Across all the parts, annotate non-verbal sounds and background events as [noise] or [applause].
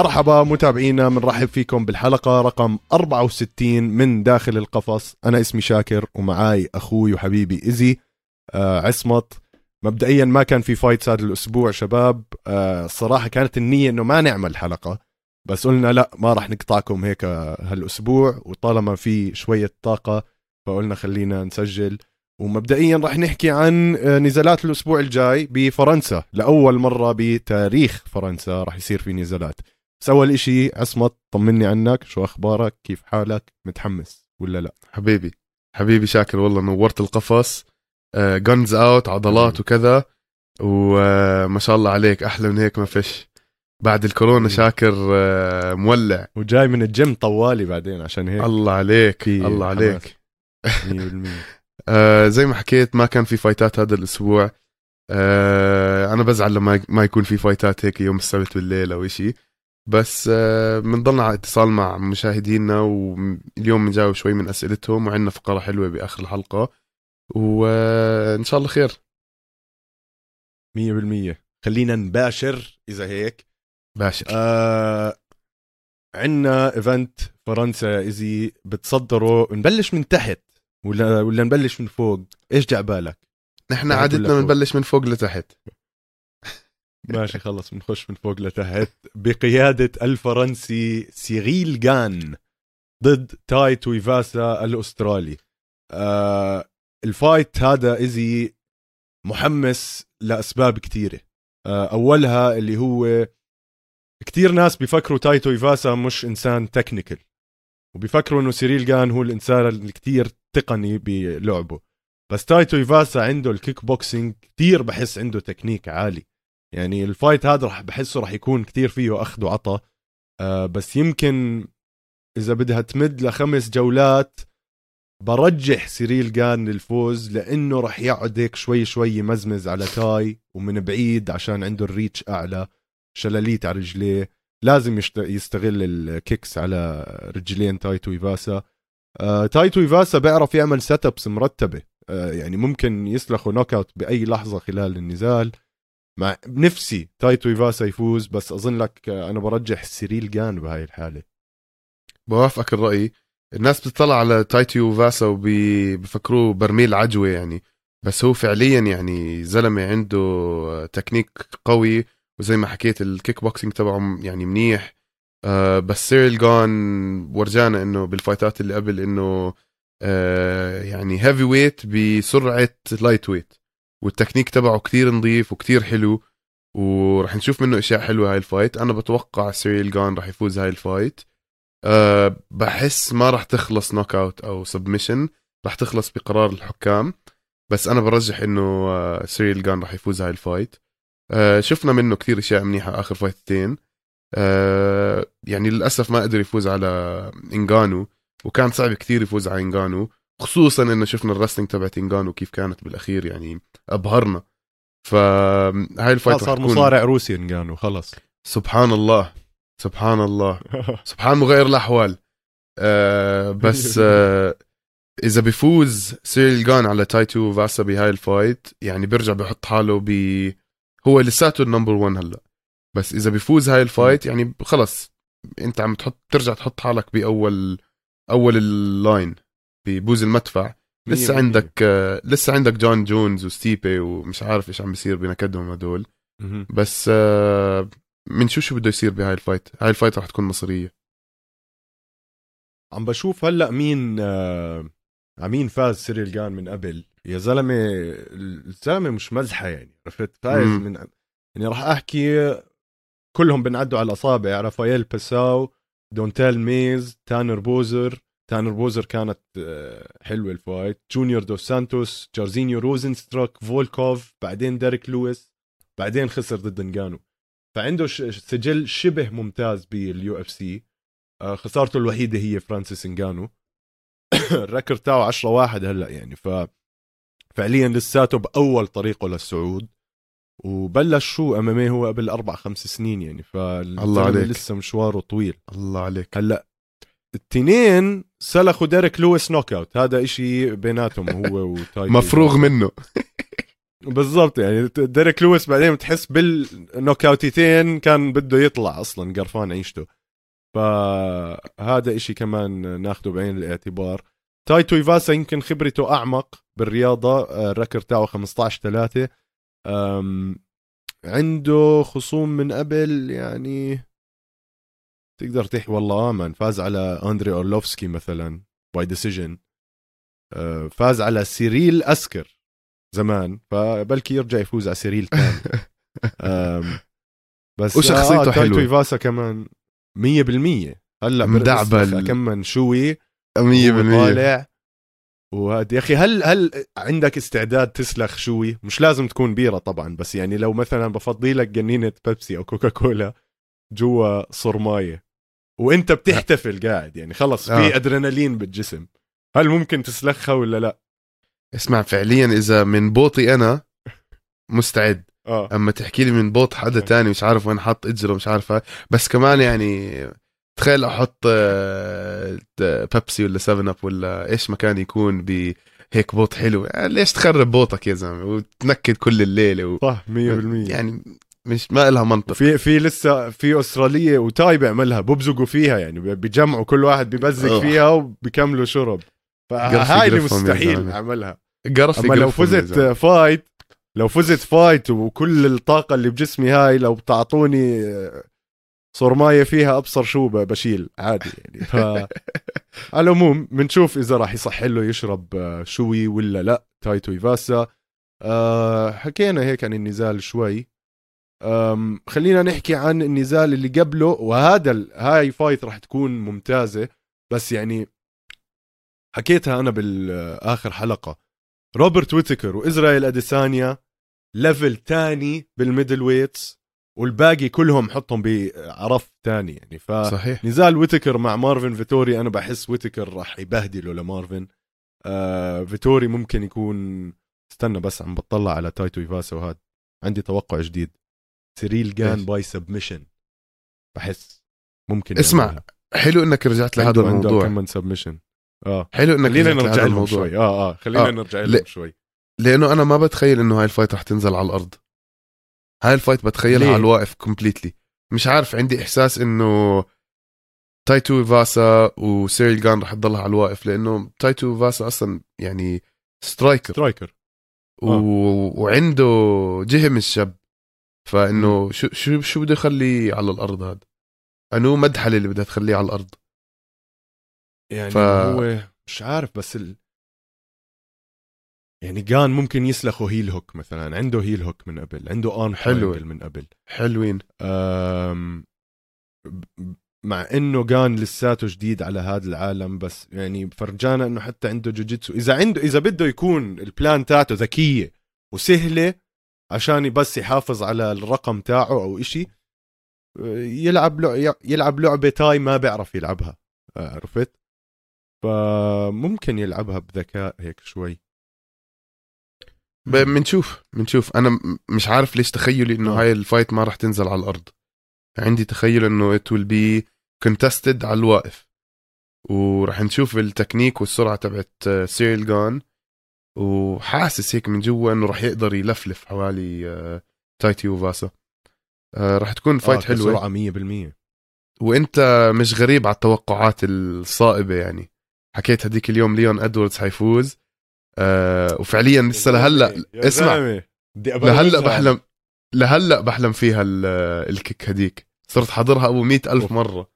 مرحبا متابعينا بنرحب فيكم بالحلقة رقم 64 من داخل القفص. أنا اسمي شاكر ومعاي أخوي وحبيبي إزي آه عصمت. مبدئيا ما كان في فايتس هذا الأسبوع شباب. آه الصراحة كانت النية إنه ما نعمل حلقة. بس قلنا لا ما راح نقطعكم هيك هالأسبوع. وطالما في شوية طاقة فقلنا خلينا نسجل. ومبدئيا راح نحكي عن آه، نزالات الأسبوع الجاي بفرنسا. لأول مرة بتاريخ فرنسا راح يصير في نزالات. بس اول إشي عصمت طمني عنك شو أخبارك كيف حالك متحمس ولا لا؟ حبيبي حبيبي شاكر والله نورت القفص جنز اوت عضلات وكذا وما شاء الله عليك أحلى من هيك ما فيش. بعد الكورونا شاكر آه، مولع. وجاي من الجيم طوالي بعدين عشان هيك. الله عليك الله عليك. 100% [laughs] آه زي ما حكيت ما كان في فايتات هذا الأسبوع. آه أنا بزعل لما ما يكون في فايتات هيك يوم السبت بالليل أو شيء بس آه بنضلنا على اتصال مع مشاهدينا واليوم بنجاوب شوي من أسئلتهم وعندنا فقرة حلوة بآخر الحلقة وان شاء الله خير. 100% خلينا نباشر إذا هيك. باشر. آه عندنا event فرنسا إيزي بتصدروا نبلش من تحت ولا ولا نبلش من فوق؟ إيش جا بالك؟ نحن عادتنا بنبلش من فوق لتحت. ماشي خلص بنخش من فوق لتحت. بقيادة الفرنسي سيريل جان ضد تاي تويفاسا الأسترالي. آه ال fight هذا إزي محمس لأسباب كثيرة آه أولها اللي هو كثير ناس بيفكروا تاي تويفاسا مش إنسان technical وبيفكروا إنه سيريل جان هو الإنسان اللي كثير تقني بلعبه. بس تاي تويفاسا عنده الكيك بوكسينج كثير بحس عنده تكنيك عالي. يعني ال fight هذا رح بحسه رح يكون كثير فيه أخذ وعطى آه بس يمكن إذا بدها تمد لخمس جولات برجح سيريل جان للفوز لأنه رح يقعد هيك شوي شوي يمزمز على تاي ومن بعيد عشان عنده ال reach أعلى شلاليط على رجليه لازم يستغل ال kicks على رجلين تاي تويفاسا. آه تاي تويفاسا بيعرف يعمل setups مرتبة. آه يعني ممكن يسلخه knockout بأي لحظة خلال النزال. مع نفسي. تاي تويفاسا يفوز بس أظن لك أنا برجح سيريل جان بهاي الحالة. بوافقك الرأي. الناس بتطلع على تاي تويفاسا وبفكروه برميل عجوة يعني. بس هو فعليا يعني زلمة عنده تكنيك قوي وزي ما حكيت الكيك بوكسينج تبعه يعني منيح. آه بس سيريل جان ورجانا إنه بالفايتات اللي قبل إنه آه يعني heavyweight بسرعة lightweight والتكنيك تبعه كثير نظيف وكثير حلو ورح نشوف منه أشياء حلوة هاي ال fight. أنا بتوقع سيريل جان رح يفوز هاي ال fight. أه بحس ما رح تخلص knockout أو submission رح تخلص بقرار الحكام. بس أنا برجح إنه آه سيريل جان رح يفوز هاي ال fight. آه، شفنا منه كثير أشياء منيحة آخر فايتتين آه، يعني للأسف ما قدر يفوز على انجانو وكان صعب كثير يفوز على انجانو خصوصا إنه شفنا ال wrestling تبعت انجانو كيف كانت بالأخير يعني أبهرنا. فهاي ال fight صار مصارع روسي انجانو خلص. سبحان الله سبحان الله. [laughs] سبحان مغير الأحوال. آه بس آه إذا بيفوز سيريل جان على تاي تويفاسا بهاي ال fight يعني بيرجع بحط حاله ب هو لساته ال number 1 هلأ. بس إذا بيفوز هاي ال fight يعني خلص أنت عم تحط ترجع تحط حالك بأول أول ال line. ببوز المدفع. لسه عندك آه لسه عندك جون جونز وستيبي ومش عارف إيش عم بيصير بنكدهم هدول. بس آه من شو شو بده يصير بهاي ال fight؟ هاي ال fight رح تكون مصيرية عم بشوف هلأ مين آه مين فاز سيريل جان من قبل. يا زلمة الزلمة مش مزحة يعني عرفت؟ فايز من يعني راح أحكي كلهم بنعدوا على الأصابع. رافائيل بيساوا دونتيل ميز تانر بوزر تانر بوزر كانت آه، حلوة ال fight. جونيور دوس سانتوس جارزينيو روزنسترويك فولكوف بعدين ديريك لويس بعدين خسر ضد انجانو فعنده سجل شبه ممتاز بال UFC. آه، خسارته الوحيدة هي فرانسيس انجانو [coughs] ال record تاعه 10 واحد هلأ يعني. ف فعليا لساته بأول طريقه للصعود. وبلش شو إم هو قبل أربع خمس سنين يعني. الله عليك. لسه مشواره طويل. الله عليك. هلأ التنين سلخوا ديريك لويس knockout. هذا إشي بيناتهم هو [laughs] وتاي مفروغ منه. بالضبط يعني ديريك لويس بعدين بتحس بالنوكاوتيتين كان بده يطلع أصلا قرفان عيشته. فهذا إشي كمان ناخده بعين الاعتبار. تاي تويفاسا يمكن خبرته أعمق بالرياضة ال record تاعه 15 3 عنده خصوم من قبل يعني تقدر تحكي والله آمن. فاز على أندري أرلوفسكي مثلا by decision فاز على سيريل أسكر زمان فبلكي يرجع يفوز على سيريل ثاني. [laughs] بس وشخصيته آه حلوة؟ تويفاسا كمان 100% هلأ مدعبل. كمان شوي 100% طالع وهذا يا أخي هل هل عندك استعداد تسلخ شوي؟ مش لازم تكون بيرة طبعا بس يعني لو مثلا بفضي لك جنينة بيبسي أو كوكا كولا جوا صرماية. وانت بتحتفل قاعد يعني خلص في آه. أدرينالين بالجسم. هل ممكن تسلخها ولا لا؟ اسمع فعليا إذا من بوطي أنا مستعد. آه. أما تحكي لي من بوط حدا تاني مش عارف وين حط إجره مش عارفه بس كمان يعني تخيل أحط آه، بيبسي ولا 7 اب ولا إيش مكان يكون بهيك بوط حلو. يعني ليش تخرب بوطك يا زلمة؟ وتنكد كل الليلة و... صح 100% يعني مش ما لها منطق. في في لسه في أسترالية وتاي بيعملها ببزقوا فيها يعني بيجمعوا كل واحد ببزق أوه. فيها وبيكملوا شرب. فهاي اللي مستحيل. أعملها. قرف أما لو فزت. fight لو فزت fight وكل الطاقة اللي بجسمي هاي لو بتعطوني صرماية فيها أبصر شو بشيل عادي يعني. ف [laughs] على العموم بنشوف إذا راح يصح له يشرب آه، شوي ولا لا. تاي تويفاسا. أه حكينا هيك عن النزال شوي. خلينا نحكي عن النزال اللي قبله وهذا هاي fight راح تكون ممتازة. بس يعني حكيتها أنا بالآخر حلقة. روبرت ويتكر وإسرائيل أديسانيا level تاني بال middleweights والباقي كلهم حطهم برف تاني يعني. صحيح. فنزال ويتكر مع مارفن فيتوري أنا بحس ويتكر راح يبهدله لمارفن. آه فيتوري ممكن يكون استنى بس عم بطلع على تاي تويفاسا وهذا عندي توقع جديد. سيريل جان إيش؟ by submission بحس ممكن اسمع، يعملها. حلو إنك رجعت لهذا الموضوع كمان submission آه حلو إنك خلينا نرجع لهم شوي آه آه خلينا آه. نرجع. لهم شوي لأنه أنا ما بتخيل إنه هاي ال fight رح تنزل على الأرض هاي ال fight بتخيلها ليه؟ على الواقف completely مش عارف عندي إحساس إنه تاي تويفاسا وسيريل جان رح تضلها على الواقف لأنه تاي تويفاسا أصلا يعني striker striker و... آه. وعنده جهم الشاب فإنه شو شو شو بده يخليه على الأرض هذا؟ انو مدحله اللي بدها تخليه على الأرض. يعني ف- هو مش عارف بس ال... يعني جان ممكن يسلخه هيل هوك مثلا عنده هيل هوك من قبل عنده ارم حلو. من قبل. حلوين. أم... مع إنه جان لساته جديد على هذا العالم بس يعني فرجانا إنه حتى عنده جوجيتسو. إذا عنده إذا بده يكون البلان تاعته ذكية وسهلة عشان بس يحافظ على الرقم تاعه أو إشي يلعب لع... يلعب لعبة تاي ما بيعرف يلعبها عرفت؟ فممكن يلعبها بذكاء هيك شوي. بنشوف بنشوف أنا مش عارف ليش تخيلي إنه آه. هاي ال fight ما راح تنزل على الأرض. عندي تخيل إنه it will be contested على الواقف. وراح نشوف التكنيك والسرعة تبعت آه، سيريل جان وحاسس هيك من جوا إنه راح يقدر يلفلف حوالي آه، تاي تويفاسا. آه، راح تكون fight آه حلوة. سرعه 100% وإنت مش غريب على التوقعات الصائبة يعني. حكيت هديك اليوم ليون إدواردز حيفوز. آه وفعليا لسه لهلأ اسمع. لهلأ بحلم لهلأ بحلم فيها ال- ال kick هديك. صرت حاضرها أبو مئة ألف. مرة.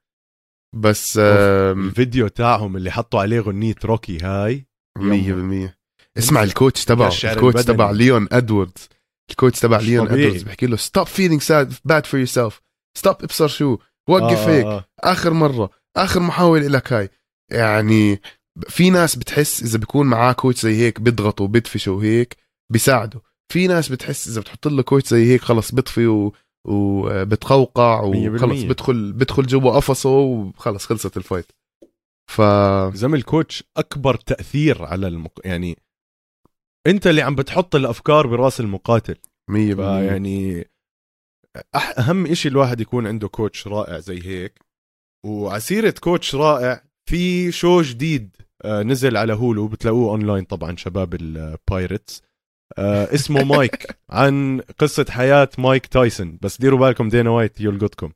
بس آم، الفيديو تاعهم اللي حطوا عليه غنية روكي هاي مية بالمية. اسمع ال coach تبعه ال coach. تبع ليون ادواردز ال coach تبع ليون طبيعي. ادواردز بحكي له stop feeling sad bad for yourself stop ابصر شو. وقف آه، هيك. آه. آخر مرة. آخر محاولة لك هاي. يعني في ناس بتحس إذا بيكون معاه coach زي هيك بيضغطوا بيدفشوا وهيك بيساعده في ناس بتحس إذا بتحط له coach زي هيك خلص بيطفي و... وبتقوقع وخلص. بدخل بدخل جوا قفصه وخلص خلصت ال fight. ف زلمة ال coach أكبر تأثير على المق... يعني انت اللي عم بتحط الأفكار برأس المقاتل. 100% فيعني أح- أهم إشي الواحد يكون عنده coach رائع زي هيك. وعسيرة coach رائع في show جديد آه، نزل على هولو بتلاقوه اونلاين طبعا شباب ال pirates آه اسمه [laughs] مايك عن قصة حياة مايك تايسون بس ديروا بالكم دينا وايت يلقطكم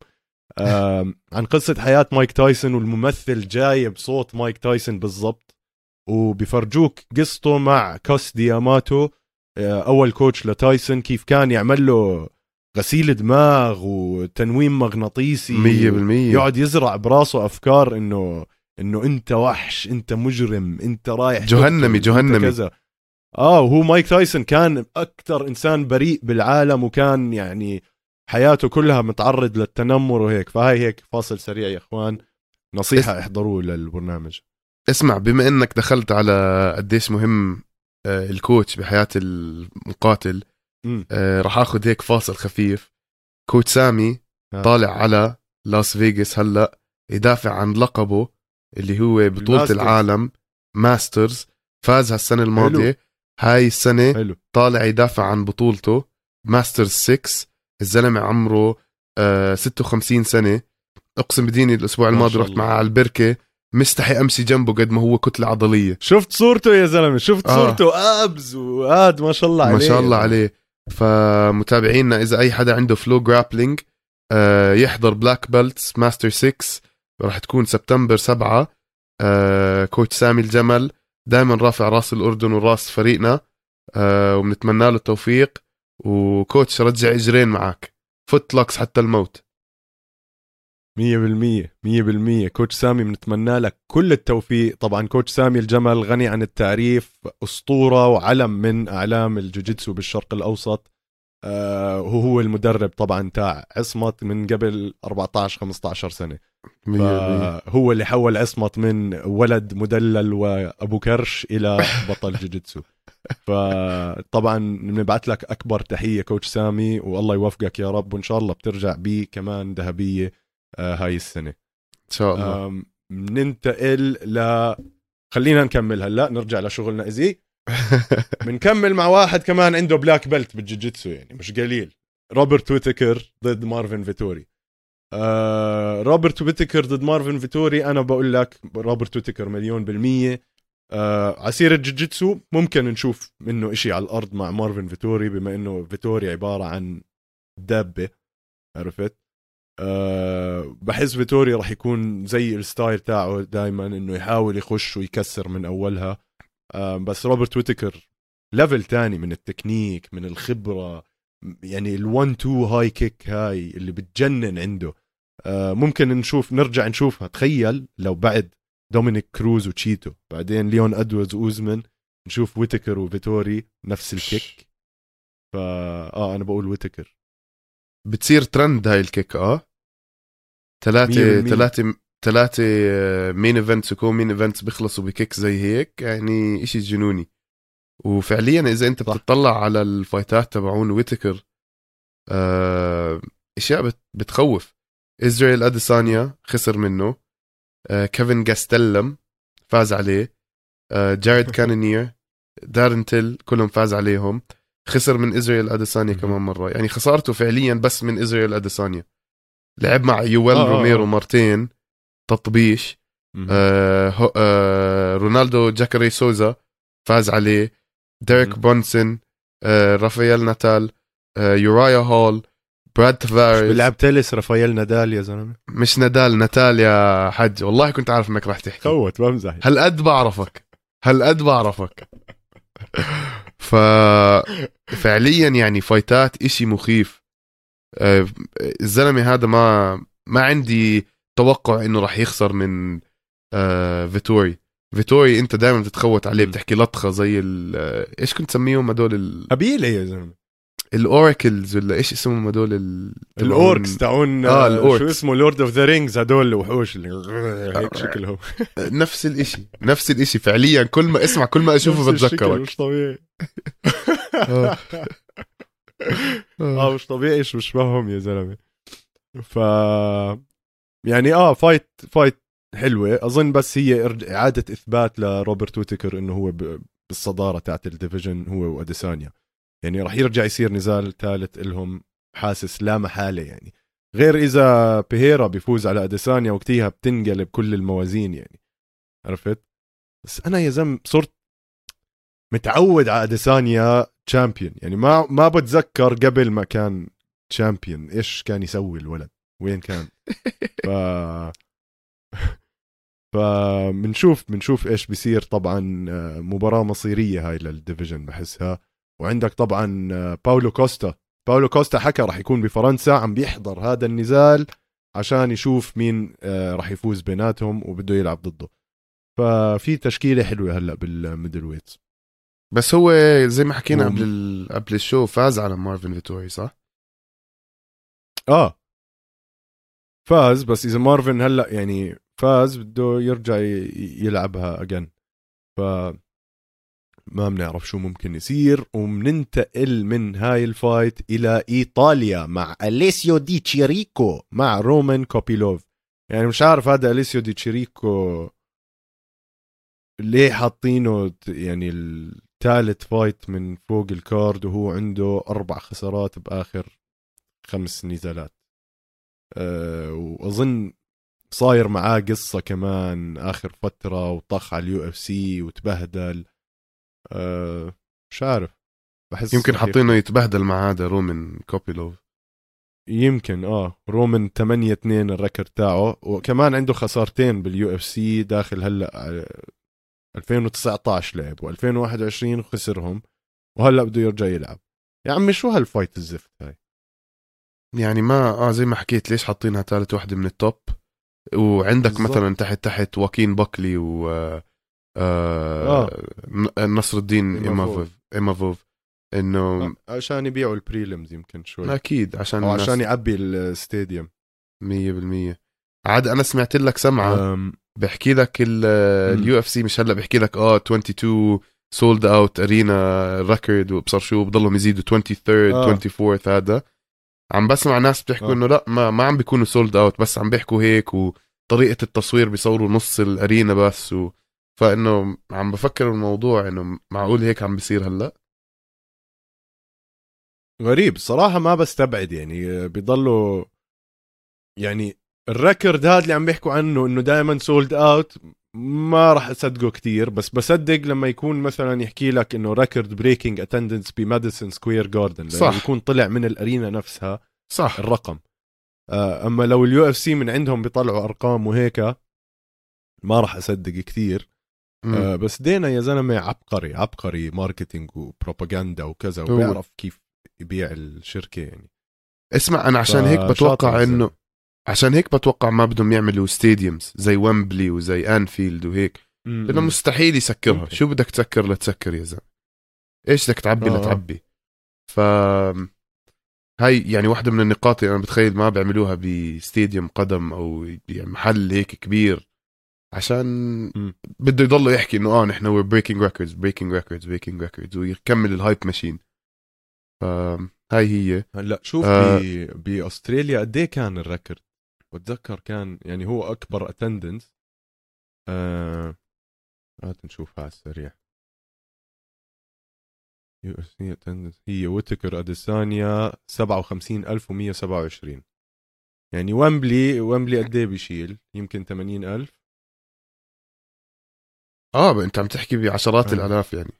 عن قصة حياة مايك تايسون والممثل جايب صوت مايك تايسون بالضبط. وبيفرجوك قصته مع كوس دياماتو آه أول coach لتايسون كيف كان يعمل له غسيل دماغ وتنويم مغناطيسي. 100% يقعد يزرع براسه أفكار إنه إنه أنت وحش أنت مجرم أنت رايح جهنمي جهنمي. كذا. آه وهو مايك تايسون كان أكثر إنسان بريء بالعالم وكان يعني حياته كلها متعرض للتنمر وهيك. فهاي هيك فاصل سريع يا إخوان. نصيحة احضروه للبرنامج. اسمع بما إنك دخلت على قديش مهم آه، ال coach بحياة المقاتل. آه، راح آخذ هيك فاصل خفيف coach سامي آه. طالع على لاس فيغاس هلأ يدافع عن لقبه اللي هو بطولة ال masters. العالم masters فاز هالسنة الماضية هاي السنة حلو طالع يدافع عن بطولته ماسترز 6 الزلمة عمره آه 56 سنة أقسم بديني الأسبوع ما الماضي رحت. معاه على ألبركة مستحي امشي جنبه قد ما هو كتلة عضلية. شفت صورته يا زلمة؟ شفت آه. صورته. أبز وآد ما شاء الله عليه ما شاء الله عليه. فمتابعينا إذا أي حدا عنده فلو جرابلينج آه يحضر بلاك بيلتس ماستر 6 راح تكون سبتمبر 7 آه كوتش سامي الجمل. دائما رافع راس الأردن وراس فريقنا آه وبنتمنى له التوفيق. وكوتش رجع إجرين معك فوت لوكس حتى الموت. مية بالمية مية بالمية. كوتش سامي بنتمنى لك كل التوفيق. طبعا كوتش سامي الجمل غني عن التعريف أسطورة وعلم من أعلام الجوجيتسو بالشرق الأوسط. آه وهو المدرب طبعا تاع عصمت من قبل 14 15 سنة. مية بالمية. هو اللي حول عصمت من ولد مدلل وأبو كرش إلى [laughs] بطل جوجيتسو. فطبعا بنبعث لك أكبر تحية coach سامي والله يوفقك يا رب وإن شاء الله بترجع بيه كمان ذهبية. آه هاي السنة. إن شاء الله. ننتقل ل خلينا نكمل هلا نرجع لشغلنا. easy [laughs] بنكمل مع واحد كمان عنده black belt بالجوجيتسو يعني مش قليل. روبرت ويتكر ضد مارفن فيتوري آه روبرت ويتكر ضد مارفن فيتوري أنا بقول لك روبرت ويتكر مليون بالمية. آه عسير الجوجيتسو ممكن نشوف منه إشي على الأرض مع مارفن فيتوري بما إنه فيتوري عبارة عن دابة. عرفت؟ أه بحس فيتوري راح يكون زي ال style تاعه دائما إنه يحاول يخش ويكسر من أولها. أه بس روبرت ويتكر level تاني من التكنيك من الخبرة. يعني ال1 2 هاي kick هاي اللي بتجنن عنده. أه ممكن نشوف نرجع نشوفها. تخيل لو بعد دومينيك كروز وتشيتو. بعدين ليون ادوردز اوزمن نشوف ويتكر وفيتوري نفس ال kick فا آه أنا بقول ويتكر. بتصير ترند هاي ال kick آه. ثلاثة 100% ثلاثة ثلاثة main events و co-main events بيخلصوا ب kick زي هيك يعني إشي جنوني. وفعليا إذا أنت صح. بتطلع على ال fightات تبعون ويتكر آه أشياء بت بتخوف. إسرائيل أديسانيا خسر منه آه كيفن جاستلم فاز عليه آه جاريد [laughs] كانونير دارن تيل كلهم فاز عليهم خسر من إسرائيل أديسانيا. كمان مرة. يعني خسارته فعليا بس من إسرائيل أديسانيا. لعب مع يويل آه، آه، روميرو آه. مرتين تطبيش. آه آه رونالدو جاكاري سوزا فاز عليه. ديريك مهم. برونسون آه رافائيل ناتال آه يورايا هول براد تافاريز. بيلعب تنس رافائيل نادال يا زلمة؟ مش نادال ناتال يا حج والله كنت عارف إنك راح تحكي. خوت بمزح هالقد بعرفك؟ هالقد بعرفك؟ [laughs] ف فعليا يعني fightات إشي مخيف. آه، الزلمة هذا ما ما عندي توقع إنه راح يخسر من آه، فيتوري. فيتوري أنت دائما بتتخوت عليه. بتحكي لطخة زي آه، إيش كنت تسميهم هدول ال- قبيله يا زلمة؟ ال oracles ولا إيش اسمهم هدول ال- ال orcs تاعون آه، آه ال orcs. شو اسمه Lord of the Rings هدول الوحوش اللي هيك شكلهم. نفس الإشي نفس الإشي فعليا. كل ما اسمع كل ما أشوفه بتذكرك. مش طبيعي. آه. [laughs] آه. مش طبيعي شو بشبههم يا زلمة. ف يعني آه fight fight حلوة. أظن بس هي إعادة إثبات لروبرت ويتكر إنه هو بالصدارة تاعت ال division هو وأديسانيا. يعني راح يرجع يصير نزال ثالث لهم حاسس لا محالة يعني. غير إذا بيهيرا بيفوز على أديسانيا وقتها بتنقلب كل الموازين يعني. عرفت؟ بس أنا يا زلمة صرت متعود على أديسانيا champion يعني ما ما بتذكر قبل ما كان champion إيش كان يسوي الولد؟ وين كان؟ [laughs] ف فبنشوف بنشوف إيش بيصير. طبعا آه، مباراة مصيرية هاي لل division بحسها. وعندك طبعا آه، باولو كوستا. باولو كوستا حكى راح يكون بفرنسا عم بيحضر هذا النزال عشان يشوف مين آه، راح يفوز بيناتهم وبده يلعب ضده. ففي تشكيلة حلوة هلأ بال middleweights بس هو زي ما حكينا قبل ال... قبل ال show فاز على مارفن فيتوري صح؟ آه. فاز بس إذا مارفن هلأ يعني فاز بده يرجع يلعبها again ف ما بنعرف شو ممكن يصير وبننتقل من هاي ال fight إلى إيطاليا مع أليسيو دي تشيريكو مع رومان كوبيلوف. يعني مش عارف هذا أليسيو دي تشيريكو ليه حاطينه يعني الثالث fight من فوق ال card وهو عنده أربع خسارات بآخر خمس نزالات. أه وأظن صاير معاه قصة كمان آخر فترة وطخ على ال UFC وتبهدل. أه مش عارف. بحس يمكن حاطينه يتبهدل مع هذا رومان كوبيلوف. يمكن آه رومان 8 2 ال record تاعه. وكمان عنده خسارتين بال UFC داخل هلأ آه، 2019 لعب و2021 خسرهم وهلا بده يرجع يلعب. يا عمي شو هال fight الزفت هاي؟ يعني ما آه زي ما حكيت ليش حاطينها ثالث وحدة من ال top وعندك بالضبط. مثلا تحت تحت هواكين باكلي و آه آه. نصر الدين. إيمافوف. إيمافوف إنه آه، عشان يبيعوا ال prelims يمكن شوي. أكيد عشان الناس. عشان يعبي ال stadium. 100% عاد أنا سمعت لك سمعة. بحكي لك ال UFC مش هلا بحكي لك آه 22 sold out arena record وابصر شو بضلهم يزيدوا 23 آه. 24 هذا عم بسمع ناس بتحكوا آه. إنه لا ما ما عم بيكونوا sold out بس عم بيحكوا هيك وطريقة التصوير بيصوروا نص ال arena بس و فإنه عم بفكر الموضوع إنه معقول هيك عم بيصير هلا غريب الصراحة ما بستبعد يعني بيضلوا يعني ال record هذا اللي عم بيحكوا عنه إنه دائما sold out ما راح أصدقه كتير بس بصدق لما يكون مثلا يحكي لك إنه record breaking attendance بماديسون سكوير جاردن صح. يكون طلع من ال arena نفسها صح الرقم آه، أما لو ال UFC من عندهم بيطلعوا أرقام وهيك ما راح أصدق كتير مم. آه بس دانا يا زلمة عبقري عبقري marketing وبروباغندا وكذا. وبيعرف كيف يبيع الشركة يعني اسمع أنا عشان هيك بتوقع. إنه عشان هيك بتوقع ما بدهم يعملوا stadiums زي ويمبلي وزي انفيلد وهيك. لأنه مستحيل يسكرها. ممكن. شو بدك تسكر لتسكر يا زلمة. إيش بدك تعبي آه،. لتعبي ف هاي يعني واحدة من النقاط اللي أنا بتخيل ما بيعملوها ب stadium قدم أو بمحل هيك كبير. عشان. بده يضل يحكي إنه آه نحن we're breaking records breaking records breaking records ويكمل ال hype ماشين فهاي هي. هلأ شوف آه. بأستراليا قد إيه كان ال record بتذكر كان يعني هو أكبر attendance آه... هات نشوف على السريع. UFC attendance هي ويتكر أديسانيا 57127 يعني ويمبلي ويمبلي قد إيه بيشيل؟ يمكن 80000 آه أنت عم تحكي بعشرات آه. الآلاف يعني.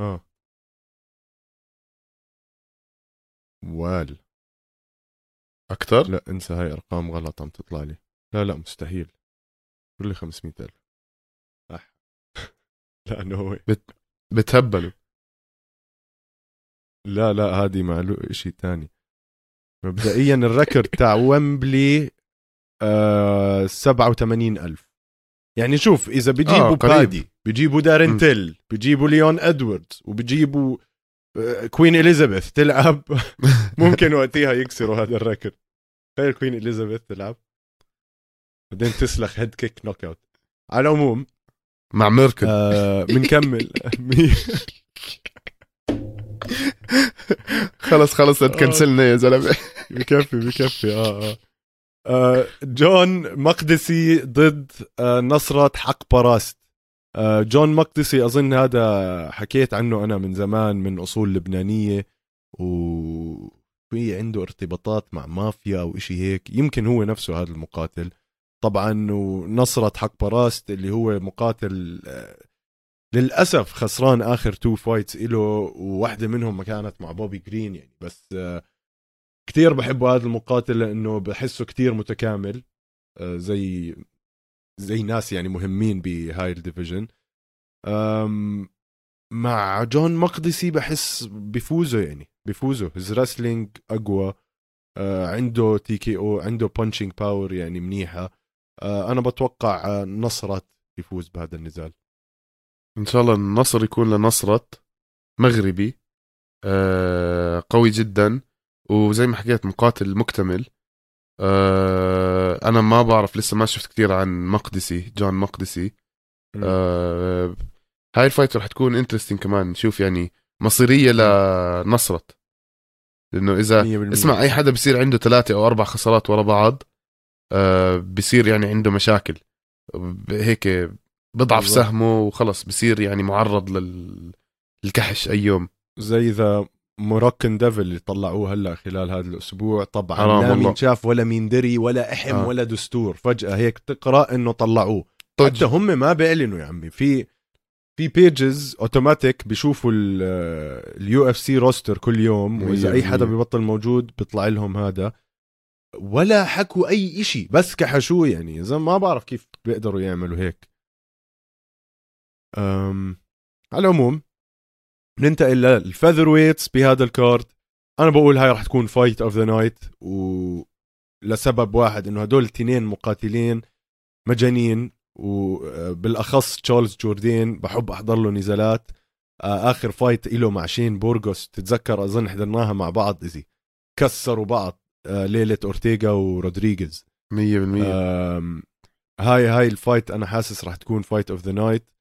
آه. وال. أكثر؟ لا انسى هاي أرقام غلط عم تطلع لي. لا لا مستحيل. قول لي 500000 أح. لا no way بتهبلوا. لا لا هذه معلو شيء تاني. مبدئيا ال record تاع [laughs] ويمبلي آه 87000 يعني شوف إذا بيجيبوا آه،. بادي بيجيبوا. تيل بيجيبوا ليون ادواردز وبيجيبوا كوين اليزابيث تلعب. [laughs] ممكن وقتها يكسروا هذا ال record تخيل كوين اليزابيث تلعب. بعدين تسلخ head kick knock out على العموم مع ميركل. آه بنكمل. [laughs] خلص خلص آه. تكنسلنا يا زلمة. [laughs] بكفي بكفي. آه آه. آه، جون مقدسي ضد آه، نصرت حق باراست. آه، جون مقدسي أظن هذا حكيت عنه أنا من زمان من أصول لبنانية وفي عنده ارتباطات مع مافيا أو إشي هيك يمكن هو نفسه هذا المقاتل. طبعا ونصرت حق باراست اللي هو مقاتل آه، للأسف خسران آخر two fights له وواحدة منهم كانت مع بوبي جرين يعني بس آه، كثير بحبه هذا المقاتل لأنه بحسه كثير متكامل آه، زي زي ناس يعني مهمين بهاي ال division. مع جون مقدسي بحس بفوزه يعني بفوزه. his wrestling أقوى. آه، عنده TKO عنده punching power يعني منيحة. آه، أنا بتوقع نصرت يفوز بهذا النزال. إن شاء الله النصر يكون لنصرت مغربي. آه، قوي جدا. وزي ما حكيت مقاتل مكتمل. أنا ما بعرف لسه ما شفت كثير عن مقدسي جون مقدسي. هاي ال fight رح تكون interesting كمان. نشوف يعني مصيرية لنصرت. لأنه إذا اسمع أي حدا بصير عنده ثلاثة أو أربع خسارات ورا بعض آه بصير يعني عنده مشاكل. هيك بضعف. سهمه وخلص بصير يعني معرض للكحش أي يوم. زي إذا Moroccan Devil اللي طلعوه هلأ خلال هذا الأسبوع. طبعا لا مين شاف ولا مين دري ولا أحم آه. ولا دستور. فجأة هيك تقرأ إنه طلعوه. طج. حتى هم ما بيعلنوا يا عمي. في في pages automatic بيشوفوا ال UFC roster كل يوم وإذا أي حدا ببطل موجود بيطلع لهم هذا. ولا حكوا أي إشي بس كحشوه يعني. إذا ما بعرف كيف بيقدروا يعملوا هيك. أم على العموم ننتقل لل featherweights بهذا ال card. أنا بقول هاي راح تكون fight of the night و لسبب واحد إنه هدول الاثنين مقاتلين مجانين وبالاخص تشارلز جوردين بحب أحضر له نزالات. آه، آخر fight له مع شين بورغوس تتذكر أظن حضرناها مع بعض easy كسروا بعض آه، ليلة أورتيغا ورودريغيز. 100% هاي هاي ال fight أنا حاسس راح تكون fight of the night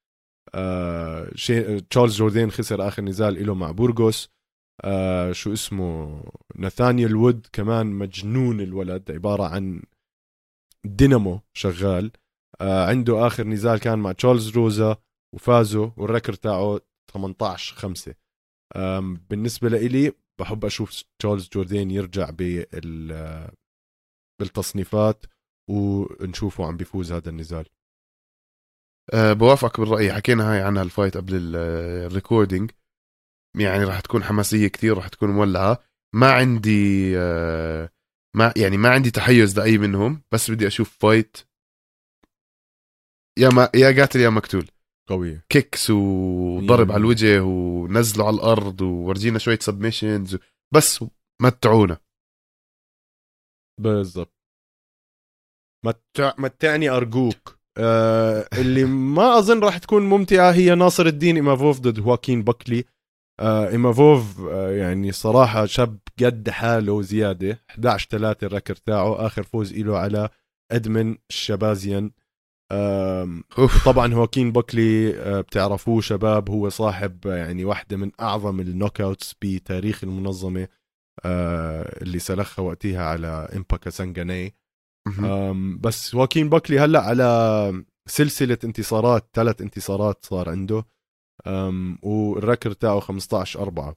تشارلز جوردين خسر آخر نزال له مع بورغوس. آه شو اسمه؟ ناثانيال وود كمان مجنون الولد عبارة عن دينامو شغال. آه عنده آخر نزال كان مع تشارلز روزا وفازوا وال record تاعه 18 5 بالنسبة لإلي بحب أشوف تشارلز جوردين يرجع بال بالتصنيفات ونشوفه عم بيفوز هذا النزال. أه بوافقك بالرأي. حكينا هاي عنها ال fight قبل ال recording. يعني راح تكون حماسية كثير راح تكون مولعة. ما عندي أه ما يعني ما عندي تحيز لأي منهم بس بدي أشوف fight يا ما يا قاتل يا مقتول. قوية. kicks وضرب على الوجه ونزله على الأرض وورجينا شوية submissions بس متعونا. بالضبط. متع... متعني أرجوك. آه اللي ما أظن راح تكون ممتعة هي ناصر الدين إيمافوف ضد هواكين بكلي آه إيمافوف آه يعني صراحة شاب قد حاله زيادة 11 3 ال record تاعه آخر فوز له على إدمن شهبازيان. طبعا هواكين بوكلي آه، بتعرفوه شباب هو صاحب يعني واحدة من أعظم ال knockouts بتاريخ المنظمة آه، اللي سلخها وقتها على إمبا كاسانجاناي بس هواكين بوكلي هلا على سلسلة انتصارات ثلاث انتصارات صار عنده. وال record تاعه 15 4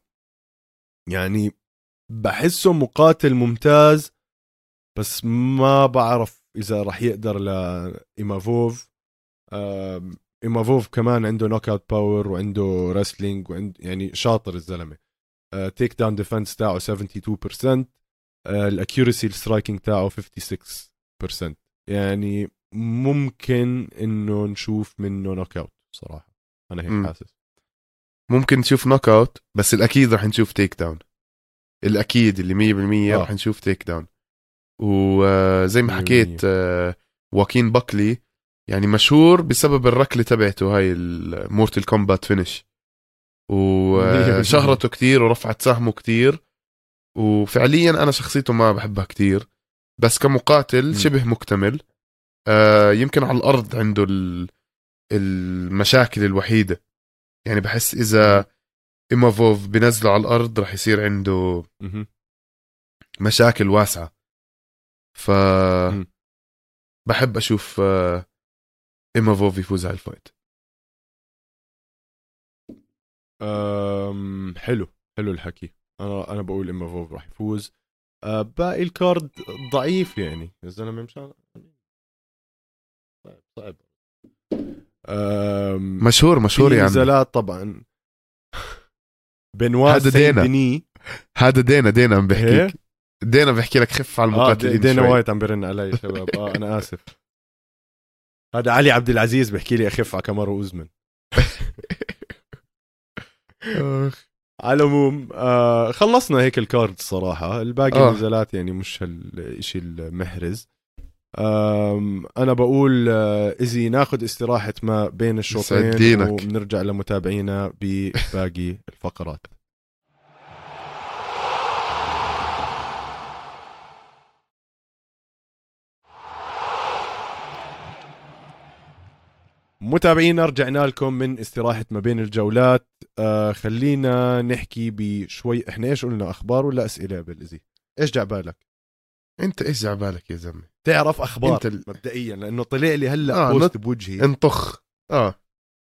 يعني بحسه مقاتل ممتاز بس ما بعرف إذا راح يقدر لايمافوف إيمافوف. كمان عنده knockout power وعنده wrestling وعند يعني شاطر الزلمة. takedown defense تاعه 72% ال accuracy ال striking تاعه 56% يعني ممكن إنه نشوف منه knockout صراحة. أنا هيك حاسس. ممكن نشوف knockout بس الأكيد رح نشوف takedown الأكيد اللي 100% آه. رح نشوف takedown وزي ما حكيت آه، هواكين باكلي يعني مشهور بسبب الركلة تبعته هاي ال Mortal Kombat finish وشهرته كتير ورفعت سهمه كتير. وفعليا أنا شخصيته ما بحبها كتير. بس كمقاتل شبه مكتمل. آه يمكن على الأرض عنده المشاكل الوحيدة. يعني بحس إذا إيمافوف بنزله على الأرض رح يصير عنده مشاكل واسعة. ف بحب أشوف إيمافوف يفوز على الفايت. أم حلو حلو الحكي. أنا أنا بقول إيمافوف راح يفوز. باقي الكارد ضعيف يعني. يا زلمة مشان صعب صعب مشهور مشهور عمي. نزالات طبعا. بنوا هذا دينا. ديني. هذا دينا دينا عم إيه؟ بحكيك دينا بحكي لك خف على آه المقاتلين دينا شوي. وايت عم برن علي شباب. آه أنا آسف. هذا علي عبد العزيز بحكي لي اخف على كامارو أوزمن. [laughs] على العموم آه خلصنا هيك الكارد الصراحة الباقي آه. النزالات يعني مش هالشيء المحرز أنا بقول آه إزي ناخد استراحة ما بين الشوطين دينك. وبنرجع لمتابعينا بباقي الفقرات متابعينا رجعنا لكم من استراحة ما بين الجولات. آه خلينا نحكي بشوي إحنا إيش قلنا أخبار ولا أسئلة بالإزي إيش جا بالك؟ أنت إيش على بالك يا زلمة؟ تعرف أخبار أنت ال- مبدئيا لأنه طلع لي هلأ آه، post نط- بوجهي. انطخ. آه.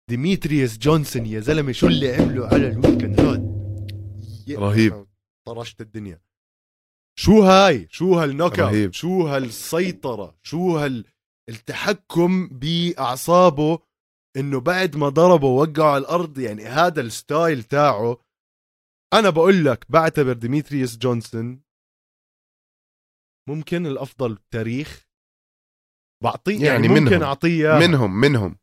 ديميتريوس جونسون يا زلمة شو اللي [laughs] عمله على ال weekend هاد رهيب. طرشت الدنيا. شو هاي؟ شو هال knock رهيب. out شو هالسيطره شو هالتحكم بأعصابه إنه بعد ما ضربه وقعه على الأرض يعني هذا ال style تاعه أنا بقول لك بعتبر ديميتريوس جونسون ممكن الأفضل بالتاريخ بعطيه يعني, يعني ممكن منهم. أعطيه. منهم منهم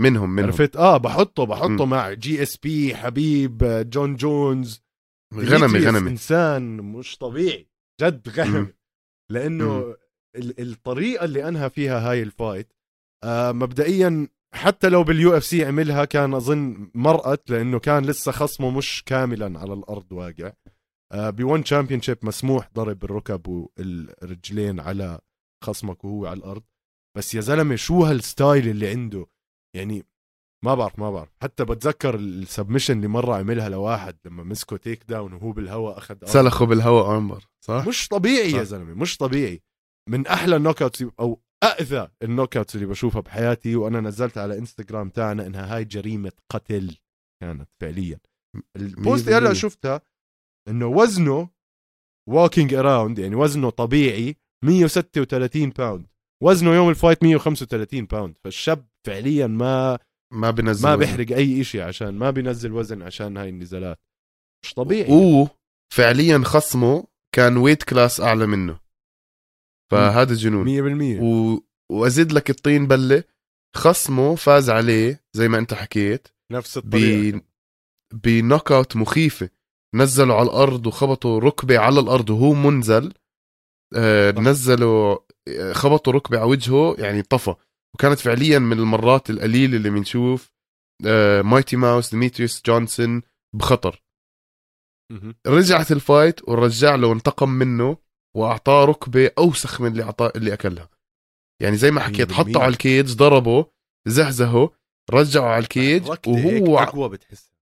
منهم منهم عرفت آه بحطه بحطه م. مع جي إس بي حبيب جون جونز غنمي غنمي إنسان مش طبيعي جد غنمي م. لأنه ال- الطريقة اللي أنهى فيها هاي الفايت آه مبدئيا حتى لو باليو إف سي عملها كان أظن مرقت لأنه كان لسه خصمه مش كاملا على الأرض واقع آه ب ONE Championship مسموح ضرب الركب والرجلين على خصمك وهو على الأرض بس يا زلمة شو هال style اللي عنده يعني ما بعرف ما بعرف حتى بتذكر ال submission اللي مرة عملها لواحد لما مسكه takedown وهو بالهواء أخذ. سلخوا بالهواء armbar صح؟ مش طبيعي يا صح. زلمة مش طبيعي من أحلى ال knockouts أو اذى ال knockouts اللي بشوفها بحياتي وأنا نزلت على إنستغرام تاعنا إنها هاي جريمة قتل كانت فعليا. ال post اللي هلا. شفتها إنه وزنه walking around يعني وزنه طبيعي 136 pound وزنه يوم ال fight 135 pound فالشاب فعليا ما ما بنزل ما وزن. بيحرق أي إشي عشان ما بينزل وزن عشان هاي النزالات. مش طبيعي. وفعليا خصمه كان weight class أعلى منه. فهذا جنون. 100% و... وأزيد لك الطين بلة خصمه فاز عليه زي ما أنت حكيت نفس الطريقة. ب... ب knockout مخيفة. نزلوا على الأرض وخبطوا ركبة على الأرض وهو منزل. آه. نزلوا آه، خبطوا ركبة على وجهه يعني طفى. وكانت فعليا من المرات القليلة اللي بنشوف آه مايتي ماوس ديميتريوس جونسون بخطر. رجعت ال fight ورجع له وانتقم منه وأعطاه ركبة أوسخ من اللي اعطاه اللي أكلها. يعني زي ما حكيت 100%. حطه على ال cage ضربه زهزهه رجعه على ال cage وهو أقوى بتحس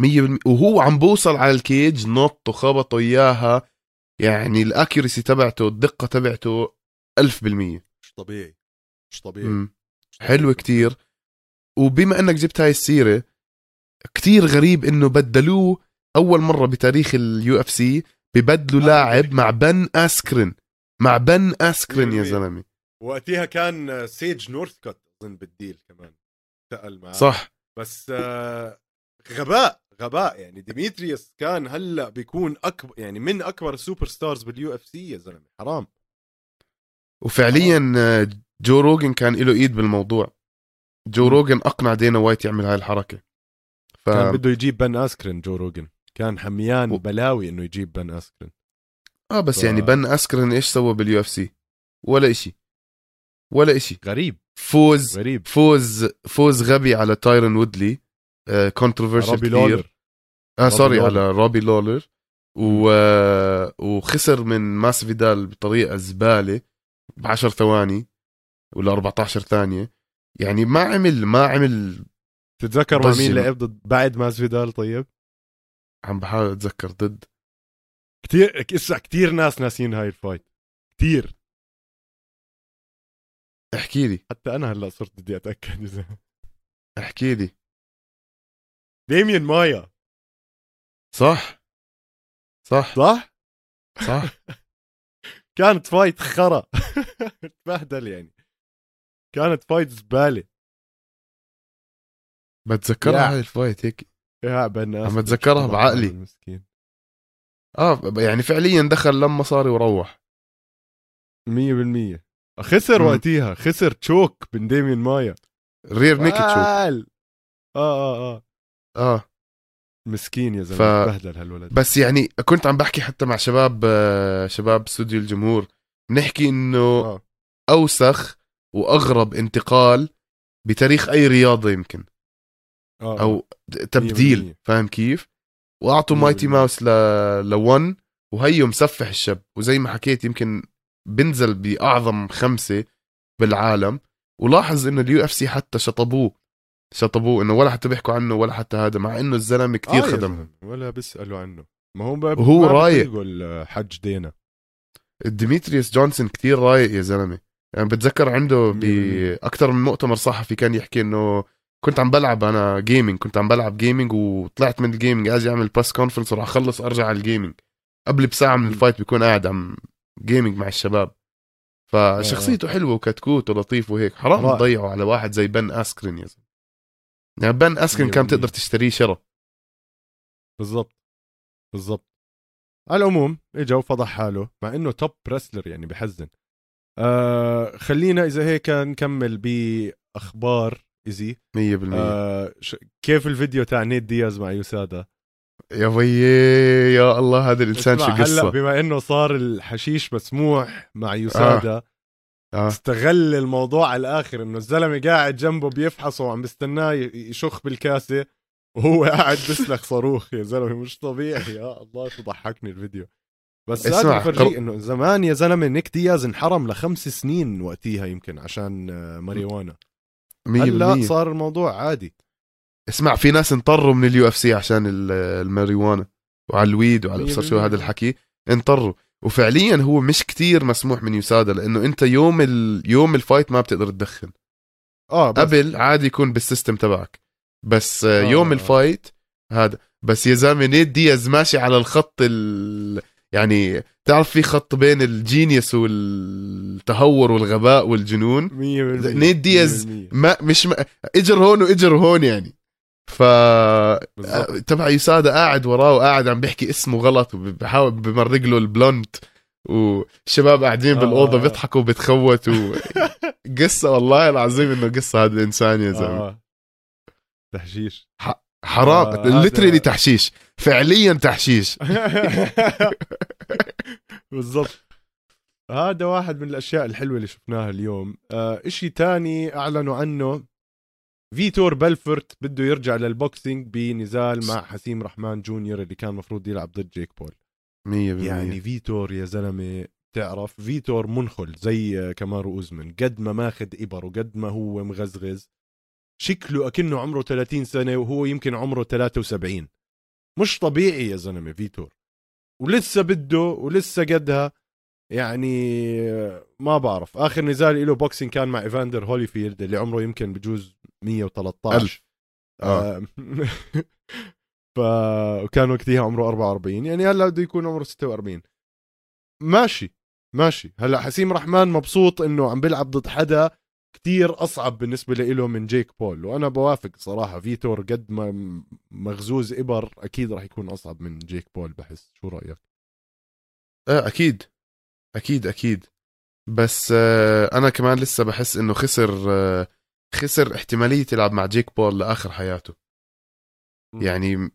100% وهو عم بوصل على ال cage نط وخبطه إياها. يعني ال accuracy تبعته الدقة تبعته 1000% مش طبيعي. مش طبيعي. مم. حلوة كتير. وبما إنك جبت هاي السيرة كتير غريب إنه بدلوه أول مرة بتاريخ ال UFC ببدلوا آه، لاعب. مع بن أسكرين. مع بن أسكرين يا 100%. زلمة. وقتها كان سيج نورثكوت أظن بال deal كمان. تقل معاه. صح. بس آه، غباء غباء. يعني ديميتريوس كان هلأ بيكون اكبر يعني من أكبر ال superstars بال UFC يا زلمة. حرام. وفعليا آه، جو روجن كان له إيد بالموضوع. جو. روجن أقنع دينا وايت يعمل هاي الحركة. ف كان بده يجيب بن أسكرين جو روجن. كان حميان و- بلاوي إنه يجيب بن اسكرين آه بس ف- يعني بن اسكرين إيش سوى بال UFC؟ ولا إشي. ولا إشي. غريب. فوز غريب. فوز فوز غبي على تايرن وودلي controversial روبي كثير لولر. آه سوري لولر. على روبي لولر. و... آه، وخسر من ماس فيدال بطريقة زبالة ب 10 ثواني ولا 14 ثانية. يعني ما عمل ما عمل تتذكر مع مين. لعب ضد بعد ماسفيدال طيب؟ عم بحاول أتذكر ضد. كثير إسا كثير ناس ناسين هاي ال fight. كثير احكي لي. حتى أنا هلأ صرت بدي أتأكد إذا. احكي لي. ديميان مايا. صح. صح. صح؟ صح. [laughs] كانت fight خرا. [laughs] تبهدل يعني. كانت fight زبالة. بتذكرها. هاي ال fight هيك؟ يا بن عم أتذكرها بعقلي. مسكين آه يعني فعليا دخل لما مصاري وروح. 100% خسر. وقتيها. خسر choke من ديمين مايا. rear naked choke. آه آه آه. آه. مسكين يا زلمة. ف- بهدل هالولد. بس يعني كنت عم بحكي حتى مع شباب آه، شباب استوديو الجمهور. نحكي إنه آه. أوسخ وأغرب انتقال بتاريخ أي رياضة يمكن. آه. أو تبديل 100%. فاهم كيف وأعطوا 100%. مايتي ماوس ل ONE وهيو مسفح الشب وزي ما حكيت يمكن بنزل بأعظم خمسة بالعالم ولاحظ إنه ال UFC حتى شطبوه شطبوه إنه ولا حتى بيحكوا عنه ولا حتى هذا مع إنه الزلمة كثير آه يا خدم زلمة، ولا بيسألوا عنه ما هو ب... وهو ما رايق. بيطيقوا الحج دينا ديمتريوس جونسون كتير رايق يا زلمة يعني بتذكر عنده. بأكثر من مؤتمر صحفي كان يحكي إنه كنت عم بلعب أنا gaming كنت عم بلعب gaming وطلعت من ال gaming أجي اعمل press conference وراح اخلص أرجع على ال gaming قبل بساعة من. ال fight بيكون قاعد عم gaming مع الشباب. فشخصيته حلوة وكتكوت ولطيف وهيك. حرام. تضيعوا على واحد زي بن اسكرين يا زلمة. يعني بن اسكرين كان. تقدر تشتريه شرى بالضبط. بالضبط. على العموم إجا وفضح حاله مع إنه top wrestler يعني بحزن. آه خلينا إذا هيك نكمل بأخبار easy 100% آه. كيف الفيديو تاع نيت دياز مع USADA؟ يا ويي يا الله هذا الإنسان شو اسمع، هلأ قصه بما إنه صار الحشيش مسموح مع USADA آه. استغل الموضوع على الآخر إنه الزلمة قاعد جنبه بيفحصه وعم بستناه يشخ بالكاسة وهو قاعد بسلخ صاروخ. يا زلمة مش طبيعي. يا الله شو ضحكني الفيديو. بس اسمع، قر- إنه زمان يا زلمة نيك دياز انحرم لخمس سنين وقتيها يمكن عشان آه، ماريوانا. 100% هلا صار الموضوع عادي اسمع في ناس انطروا من ال UFC عشان ال- الماريوانا وعلى ال weed وعلى ابصر شو. هذا الحكي انطروا وفعليا هو مش كتير مسموح من USADA لأنه أنت يوم ال... يوم ال fight ما بتقدر تدخن آه بس قبل عادي يكون بال system تبعك بس آه. يوم آه. ال fight هذا بس يا زلمة نيت دياز ماشي على الخط ال... يعني تعرف في خط بين ال genius والتهور والغباء والجنون 100% نيت دياز 100%. ما مش ما اجر هون واجر هون يعني ف بالضبط. تبع USADA قاعد وراه وقاعد عم بيحكي اسمه غلط وبحاول بمرق له ال blunt والشباب قاعدين آه. بالاوضه بيضحكوا وبتخوتوا [laughs] قصة والله العظيم إنه قصة هذا الإنسان يا زلمة آه. تحشيش حرام. آه، literally تحشيش. فعليا تحشيش. [laughs] بالضبط. هذا واحد من الأشياء الحلوة اللي شفناها اليوم. آه إشي تاني أعلنوا عنه. فيتور بلفورت بده يرجع لل boxing بنزال مع حسيم رحمن جونيور اللي كان مفروض يلعب ضد جيك بول. 100% يعني فيتور يا زلمة تعرف فيتور منخل زي كامارو أوزمن. قد ما ماخذ إبر وقد ما هو مغزغز. شكله أكنه عمره 30 سنة وهو يمكن عمره 73 مش طبيعي يا زلمة فيتور. ولسه بده ولسه قدها. يعني ما بعرف. آخر نزال له boxing كان مع إيفاندر هوليفيلد اللي عمره يمكن بجوز 113 ألف. آه. آه. [laughs] ف وكان وقتها عمره 44 يعني هلا بده يكون عمره 46 ماشي. ماشي. هلا حسيم رحمن مبسوط إنه عم بيلعب ضد حدا كتير أصعب بالنسبة له من جيك بول وأنا بوافق صراحة. فيتور قد ما م- مغزوز إبر أكيد راح يكون أصعب من جيك بول بحس. شو رأيك؟ آه أكيد. أكيد أكيد. بس آه أنا كمان لسه بحس إنه خسر آه خسر احتمالية يلعب مع جيك بول لآخر حياته. مم. يعني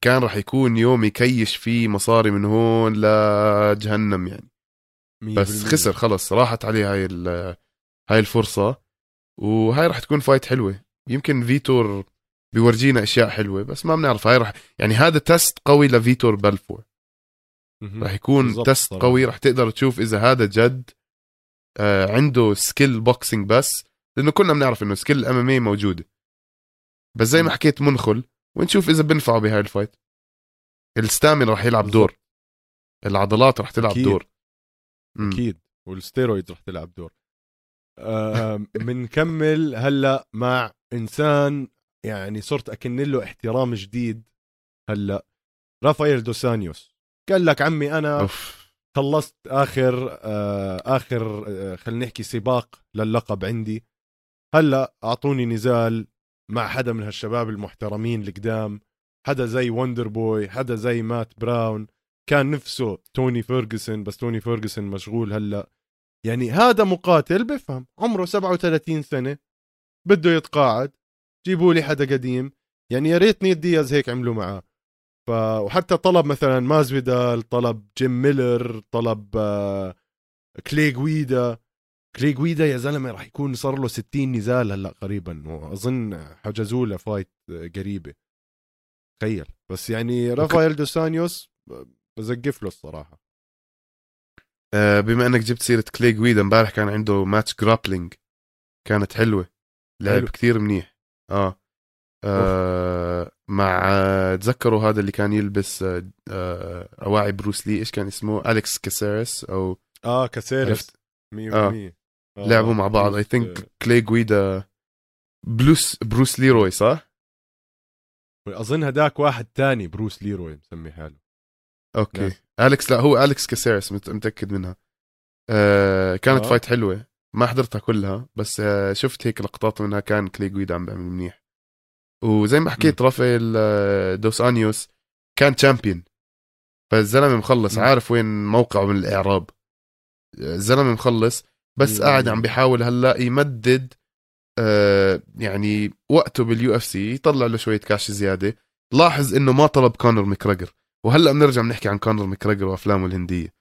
كان راح يكون يوم يكيش فيه مصاري من هون لجهنم يعني. بس 100%. خسر خلص. راحت عليه هاي هاي الفرصة وهاي راح تكون fight حلوة يمكن فيتور بيورجينا أشياء حلوة بس ما بنعرف هاي راح يعني هذا test قوي لفيتور بلفورت. راح يكون test. قوي راح تقدر تشوف إذا هذا جد آه عنده skill boxing بس لأنه كلنا بنعرف إنه skill MMA موجودة بس زي ما. حكيت منخل ونشوف إذا بنفعه بهاي ال fight ال stamina راح يلعب بالضبط. دور العضلات راح تلعب أكيد. دور. أكيد وال steroids رح تلعب دور بنكمل هلا مع إنسان يعني صرت أكن له احترام جديد هلا. رافائيل دوسانيوس قال لك عمي أنا off. خلصت آخر آه آخر آه خلينا نحكي سباق للقب عندي. هلا أعطوني نزال مع حدا من هالشباب المحترمين القدام. حدا زي وندر بوي حدا زي مات براون. كان نفسه توني فيرجسون بس توني فيرجسون مشغول هلا. يعني هذا مقاتل بفهم عمره 37 سنة بده يتقاعد جيبوا لي حدا قديم يعني يا ريت نيد دياز هيك عملوا معاه. ف وحتى طلب مثلا مازفيدال طلب جيم ميلر طلب آه، كلاي جويدا كلاي جويدا يا زلمة راح يكون صار له 60 نزال هلأ قريبا وأظن حجزوا له fight قريبة. تخيل. بس يعني رافائيل دوسانيوس بزقف له الصراحة. آه، بما انك جبت سيرة كلاي جويدا امبارح كان عنده match grappling كانت حلوة. لعب حلو. كثير منيح. آه, آه مع آه، تذكروا هذا اللي كان يلبس آه آه اواعي بروس لي إيش كان اسمه؟ أليكس كاسيرس أو آه كاسيرس عرفت؟ 100% آه. آه. لعبوا مع بعض. I think كلاي جويدا plus بروس ليروي صح؟ أظن هداك واحد تاني بروس ليروي مسمي حاله. okay. ناس. أليكس لا هو أليكس كاسيرس مت- متأكد منها. آه كانت آه. fight حلوة. ما حضرتها كلها بس آه شفت هيك لقطات منها كان كلاي جويدا عم بيعمل منيح. وزي ما حكيت رافائيل آه، دوسانيوس كان champion فالزلمة مخلص. مم. عارف وين موقعه من الإعراب. الزلمة مخلص بس مم. قاعد عم بيحاول هلأ يمدد آه يعني وقته بال UFC يطلع له شوية كاش زيادة. لاحظ إنه ما طلب كونر مكراجر وهلا بنرجع بنحكي عن كونر مكراجر وأفلامه الهندية.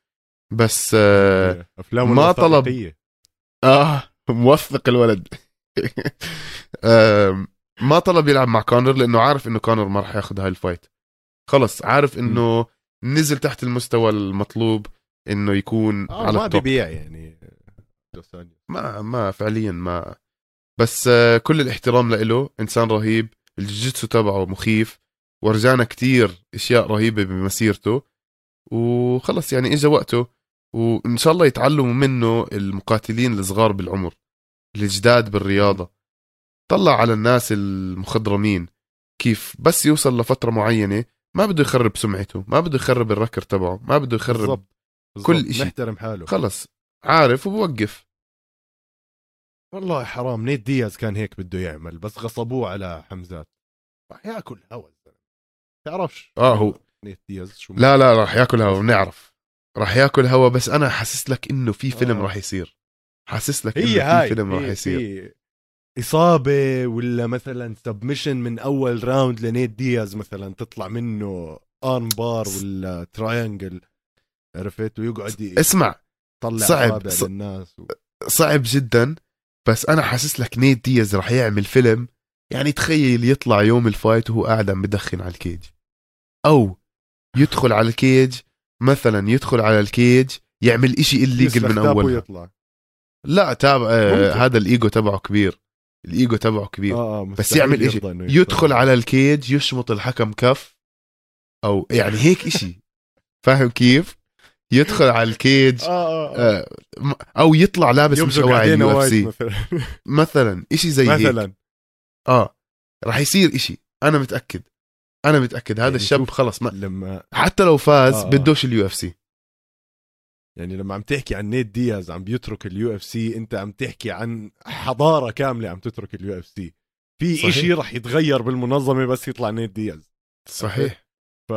بس آه أفلامه ما طلب-. آه موثق الولد. [laughs] آم، ما طلب يلعب مع كونر لأنه عارف إنه كونر ما راح ياخذ هاي ال fight. خلص عارف إنه نزل تحت المستوى المطلوب إنه يكون آه على ما ال top بيبيع يعني. ما ما فعليا ما. بس آه، كل الاحترام له إنسان رهيب. الجوجيتسو تبعه مخيف. ورجانا كتير أشياء رهيبة بمسيرته وخلص يعني اجى وقته وإن شاء الله يتعلموا منه المقاتلين الصغار بالعمر الجداد بالرياضة. طلع على الناس المخضرمين كيف بس يوصل لفترة معينة ما بده يخرب سمعته ما بده يخرب الركر تبعه ما بده يخرب بالضبط كل بالضبط. إشي. محترم حاله. خلص عارف وبوقف. والله حرام نيت دياز كان هيك بده يعمل بس غصبوه على حمزات. راح ياكل هوا. الزلمه تعرفش؟ آه، هو- نيت دياز شو لا لا راح ياكل هوا بنعرف. راح ياكل هوا بس أنا حاسس لك إنه في فيلم آه. راح يصير. حاسس لك هي إنه في فيلم راح هي- يصير. في إصابة ولا مثلا submission من أول round لنيت دياز مثلا تطلع منه armbar ولا triangle عرفت؟ ويقعد اسمع يطلع صعب، للناس و... صعب جدا بس أنا حاسس لك نيت دياز راح يعمل فيلم يعني تخيل يطلع يوم ال fight وهو قاعد عم بدخن على الكيج. أو يدخل على الكيج مثلا يدخل على الكيج يعمل إشي الليجل من اول يطلع لا تابع آه. هذا الإيجو تبعه كبير. الإيجو تبعه كبير. آه آه بس يعمل إشي. يدخل. على ال cage يشمط الحكم كف. أو يعني هيك إشي. [laughs] فاهم كيف؟ يدخل على ال cage آه, آه. آه، م- أو يطلع لابس مش يمزق اواعي عليها ال UFC مثلا. مثلا إشي زي هيك. مثلا. آه. راح يصير إشي. أنا متأكد. أنا متأكد. هذا يعني الشاب خلص ما لما حتى لو فاز آه،. بدوش ال UFC. يعني لما عم تحكي عن نيت دياز عم بيترك ال UFC أنت عم تحكي عن حضارة كاملة عم تترك ال UFC. في. إشي رح يتغير بالمنظمة بس يطلع نيت دياز. صحيح. ف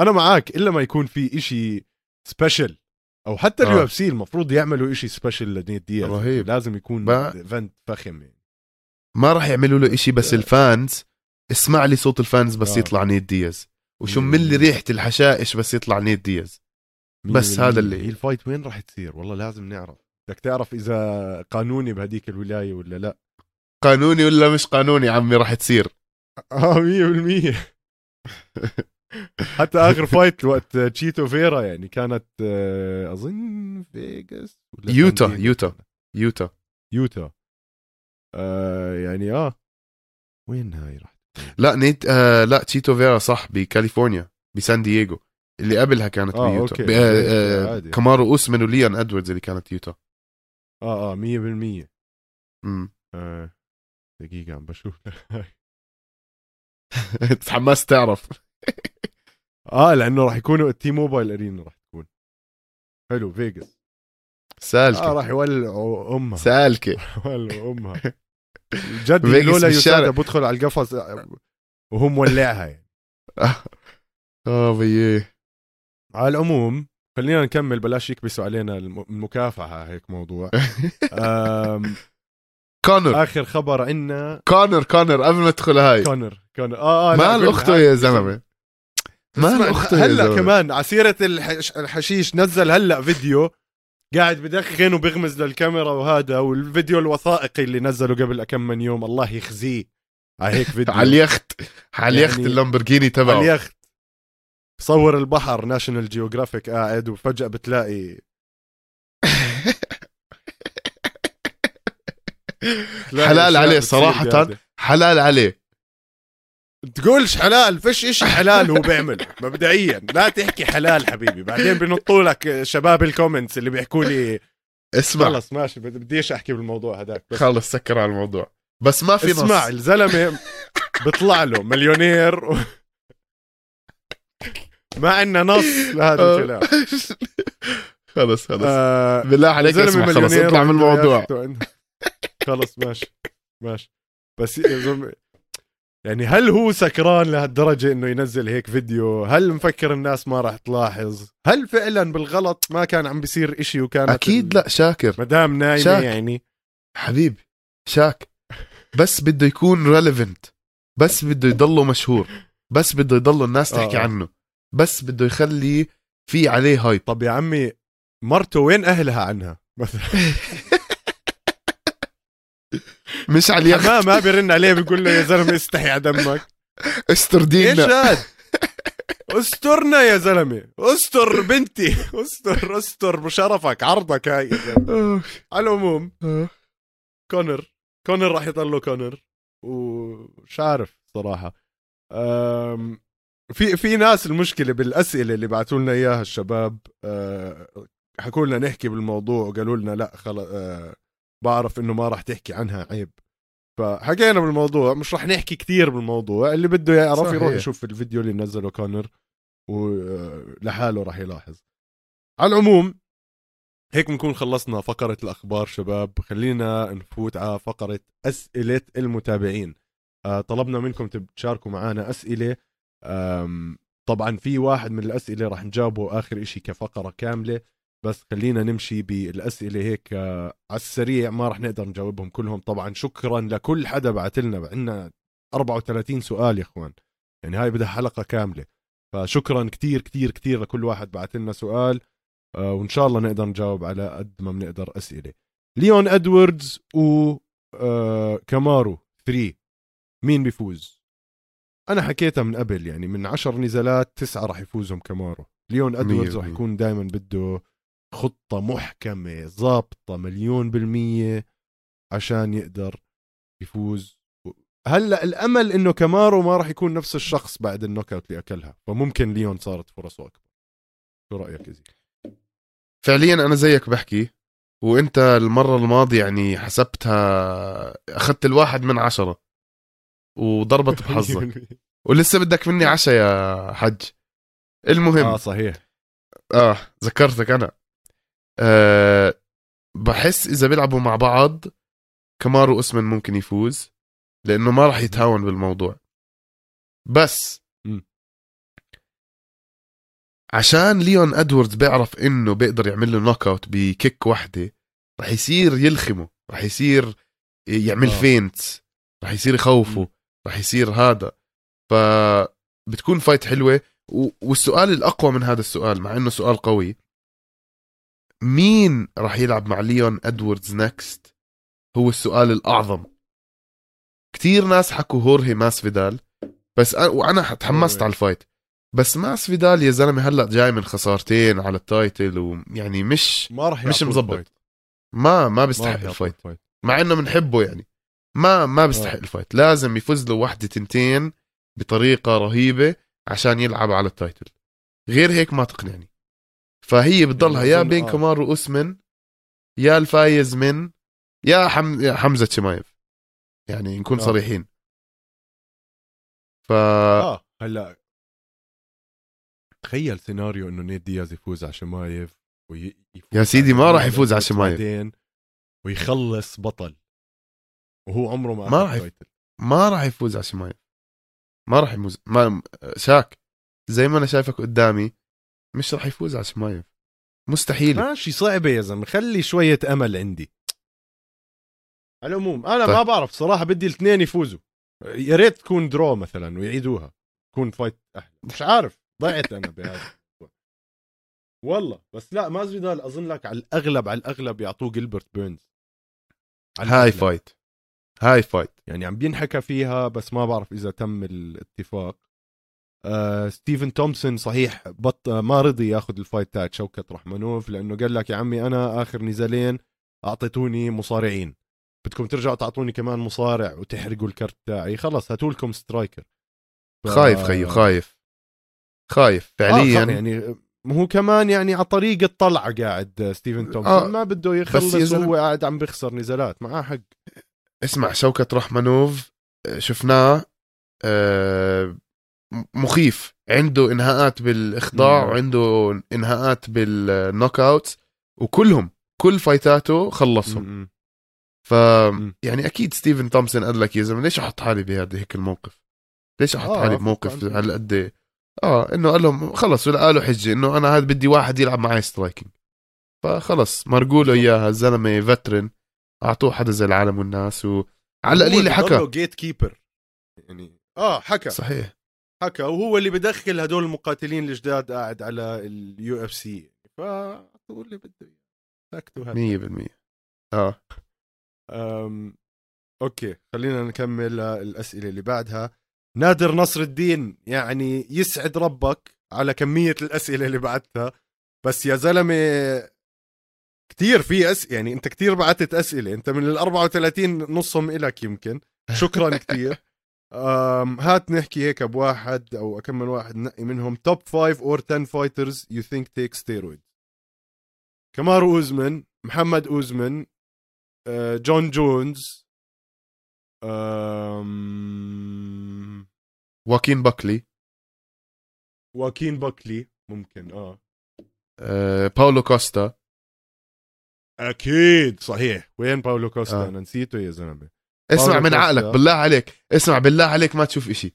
أنا معك إلا ما يكون في إشي special أو حتى ال U آه. FC المفروض يعملوا إشي special لنيت دياز. رهيب. لازم يكون event فخم يعني. ما راح يعملوا له إشي بس ال fans. اسمع لي صوت ال fans بس آه. يطلع نيت دياز. وشم لي. ريحة الحشائش بس يطلع نيت دياز. بس. هذا اللي- هي ال fight وين راح تصير؟ والله لازم نعرف. بدك تعرف إذا قانوني بهديك الولاية ولا لا. قانوني ولا مش قانوني عمي راح تصير. آه 100% حتى آخر fight وقت تشيتو فيرا يعني كانت آه، أظن فيغاس ولا يوتا. يوتا يوتا. يوتا. آه يعني آه. وين هاي راح لا نيت آه لا تشيتو فيرا صح بكاليفورنيا بسان دييغو اللي قبلها كانت آه، بيوتا. أوكي. ب- آه آه عادي. كامارو اوسمان وليان إدواردز اللي كانت يوتا آه آه 100% مم. آه دقيقة عم بشوف. [laughs] تحمست تعرف. آه لأنه راح يكونوا ال T-Mobile Arena راح تكون. حلو فيغاس. سالكة. آه راح يولعوا أمها. سالكة. [laughs] يولعوا أمها. [laughs] جد لولا. USADA بدخل على القفص وهو مولعها يعني. [laughs] آه بيه على العموم خلينا نكمل بلاش يكبسوا علينا الم- المكافحة هيك موضوع. كونر. آخر خبر عنا. كونر كونر قبل ما تدخل هاي. كونر كونر. آه آه مال أخته يا زلمة. مال أخته هلا. كمان عسيرة الحش... الحشيش نزل هلا فيديو قاعد بدخن وبغمز للكاميرا وهذا والفيديو الوثائقي اللي نزله قبل كم من يوم الله يخزيه. على هيك [laughs] فيديو. على اليخت. على اليخت يعني- اللامبرجيني تبعه اليخت. بصور البحر ناشونال جيوغرافيك قاعد وفجأة بتلاقي [laughs] تلاقي حلال عليه صراحة. حلال عليه. تقولش حلال؟ فيش اشي حلال هو بيعمل مبدئيا. لا تحكي حلال حبيبي. بعدين بنطوا لك شباب ال comments اللي بيحكوا لي. اسمع. خلص ماشي. بد- بديش أحكي بالموضوع هذاك بس. خلص سكر على الموضوع. بس ما في اسمع نص الزلمة بيطلع له مليونير و... ما عندنا نص لهذا. الكلام. خلص خلص. آه بالله عليك اسمع خلص. اطلع من الموضوع. خلص ماشي ماشي. بس يعني هل هو سكران لهالدرجة إنه ينزل هيك فيديو؟ هل مفكر الناس ما راح تلاحظ؟ هل فعلا بالغلط ما كان عم بيصير إشي وكانت أكيد لا شاكر. مدام نايمة شاك. يعني. حبيبي شاك. بس بده يكون relevant بس بده يضله مشهور. بس بده يضله الناس تحكي آه. عنه. بس بده يخلي في عليه hype طب يا عمي مرته وين أهلها عنها؟ مثلا [laughs] مش على اليخت ما ما بيرن عليه بيقول له يا زلمة استحي على دمك. استر إيش ديننا هاد؟ استرنا يا زلمة. استر بنتي. استر استر بشرفك عرضك هاي يا زلمة. آه. على العموم. كونر. كونر راح يضله كونر. ومش عارف صراحة. أم، في في ناس المشكلة بالأسئلة اللي بعثوا لنا إياها الشباب. أه، حكوا لنا نحكي بالموضوع وقالوا لنا لا خلص أه، بعرف إنه ما راح تحكي عنها عيب. فحكينا بالموضوع مش راح نحكي كتير بالموضوع اللي بده يعرف. يروح يشوف الفيديو اللي نزله كونر ولحاله راح يلاحظ. على العموم هيك بنكون خلصنا فقرة الأخبار شباب. خلينا نفوت على فقرة أسئلة المتابعين. آه طلبنا منكم تشاركوا معنا أسئلة. طبعا في واحد من الأسئلة راح نجاوبه آخر إشي كفقرة كاملة. بس خلينا نمشي بالأسئلة هيك آه على السريع ما راح نقدر نجاوبهم كلهم طبعا. شكرا لكل حدا بعت لنا عندنا 34 سؤال يا إخوان. يعني هاي بدها حلقة كاملة. فشكرا كتير كتير كتير لكل واحد بعت لنا سؤال آه، وإن شاء الله نقدر نجاوب على قد ما بنقدر أسئلة. ليون إدواردز و آه، كامارو 3 مين بيفوز؟ أنا حكيتها من قبل يعني من عشر نزالات تسعة راح يفوزهم كامارو. ليون إدواردز راح. يكون دائما بده خطة محكمة ضابطة مليون بالمية عشان يقدر يفوز. هلأ الأمل إنه كامارو ما راح يكون نفس الشخص بعد النوك أوت اللي أكلها فممكن ليون صارت فرصه أكبر. شو رأيك يا زي فعليا أنا زيك بحكي وإنت المرة الماضية يعني حسبتها أخذت الواحد من عشرة وضربت [laughs] بحظك. ولسه بدك مني عشاء يا حج. المهم. آه صحيح. آه ذكرتك أنا. آه بحس إذا بيلعبوا مع بعض كمارو اوسمن ممكن يفوز لأنه ما راح يتهاون بالموضوع بس مم. عشان ليون إدواردز بيعرف إنه بيقدر يعمل له knockout ب kick وحدة راح يصير يلخمه راح يصير يعمل آه. feints راح يصير يخوفه. راح يصير هذا فبتكون فايت حلوة والسؤال الأقوى من هذا السؤال مع إنه سؤال قوي مين راح يلعب مع ليون ادواردز next هو السؤال الأعظم. كتير ناس حكوا هورهي مازفيدال بس أنا وأنا تحمست على ال fight. بس مازفيدال يا زلمة هلأ جاي من خسارتين على ال title ويعني مش ما راح مش. ال fight. ما ما بيستحق ال fight. مع إنه بنحبه يعني. ما ما بيستحق آه. ال fight. لازم يفوز له وحدة تنتين بطريقة رهيبة عشان يلعب على ال title. غير هيك ما تقنعني. فهي بتضلها يا أظن- بين آه. كمار اوسمن يا الفايز من يا, حم... يا حمزة شمايف يعني نكون آه. صريحين ف آه هلأ تخيل سيناريو إنه نيت دياز يفوز على شمايف وي... يا سيدي ما راح يفوز على شمايف. ويخلص بطل وهو عمره ما ما راح يف-. ما راح يفوز على شمايف ما راح يفوز ما شاء زي ما أنا شايفك قدامي مش راح يفوز على شمايف مستحيل. ماشي صعبة يا زلمة. خلي شوية أمل عندي. على العموم أنا طيب. ما بعرف صراحة بدي الاثنين يفوزوا. يا ريت تكون draw مثلا ويعيدوها. تكون fight أحلى. مش عارف ضعت أنا بهذا. والله بس لا مازفيدال أظن لك على الأغلب على الأغلب يعطوه جيلبرت بيرنز هاي. fight هاي fight يعني عم بينحكى فيها بس ما بعرف إذا تم الاتفاق. آه ستيفن تومسون صحيح but ما رضي ياخذ ال fight تاعت شوكت رحمنوف لأنه قال لك يا عمي أنا آخر نزالين أعطيتوني مصارعين. بدكم ترجعوا تعطوني كمان مصارع وتحرقوا الكرت تاعي. خلص هاتوا لكم striker. ف- خايف خيو خايف. خايف فعليا فعليا. آه يعني هو كمان يعني على طريق الطلعة قاعد ستيفن تومسون. آه، ما بده يخلص وهو قاعد عم بيخسر نزالات معاه حق. اسمع شوكت رحمنوف آه، شفناه آه، مخيف. عنده انهاءات بالاخضاع. وعنده انهاءات بال knockout وكلهم كل fight اته خلصهم. ف. يعني أكيد ستيفن تومسون قال لك يا زلمة ليش أحط حالي بهذا هيك الموقف؟ ليش أحط آه، حالي بموقف أنت- على قد آه إنه قال لهم خلص ولا قالوا حجة إنه أنا هذا بدي واحد يلعب معي striking فخلص مرقوا له اياها الزلمة فترن أعطوه حدا زي العالم والناس وعلى القليله حكى. gatekeeper. يعني آه حكى. صحيح. حكى وهو اللي بدخل هدول المقاتلين الجداد قاعد على ال UFC. فأعطوه اللي بده. سكتوا هذا 100% آه. أم... أوكي خلينا نكمل الأسئلة اللي بعدها. نادر نصر الدين يعني يسعد ربك على كمية الأسئلة اللي بعتها بس يا زلمة كثير في أس... يعني أنت كثير بعتت أسئلة. أنت من ال 34 نصهم إلك يمكن. شكرا كثير [laughs] هات نحكي هيك بواحد أو أكمل واحد نقي منهم. top 5 or 10 fighters you think take steroid كمارو أوسمن محمد أوسمن آه، جون جونز أم... واكين باكلي واكين باكلي ممكن آه. آه باولو كوستا. أكيد صحيح. وين باولو كوستا؟ آه. أنا نسيته يا زلمة. اسمع من. عقلك بالله عليك. اسمع بالله عليك ما تشوف إشي.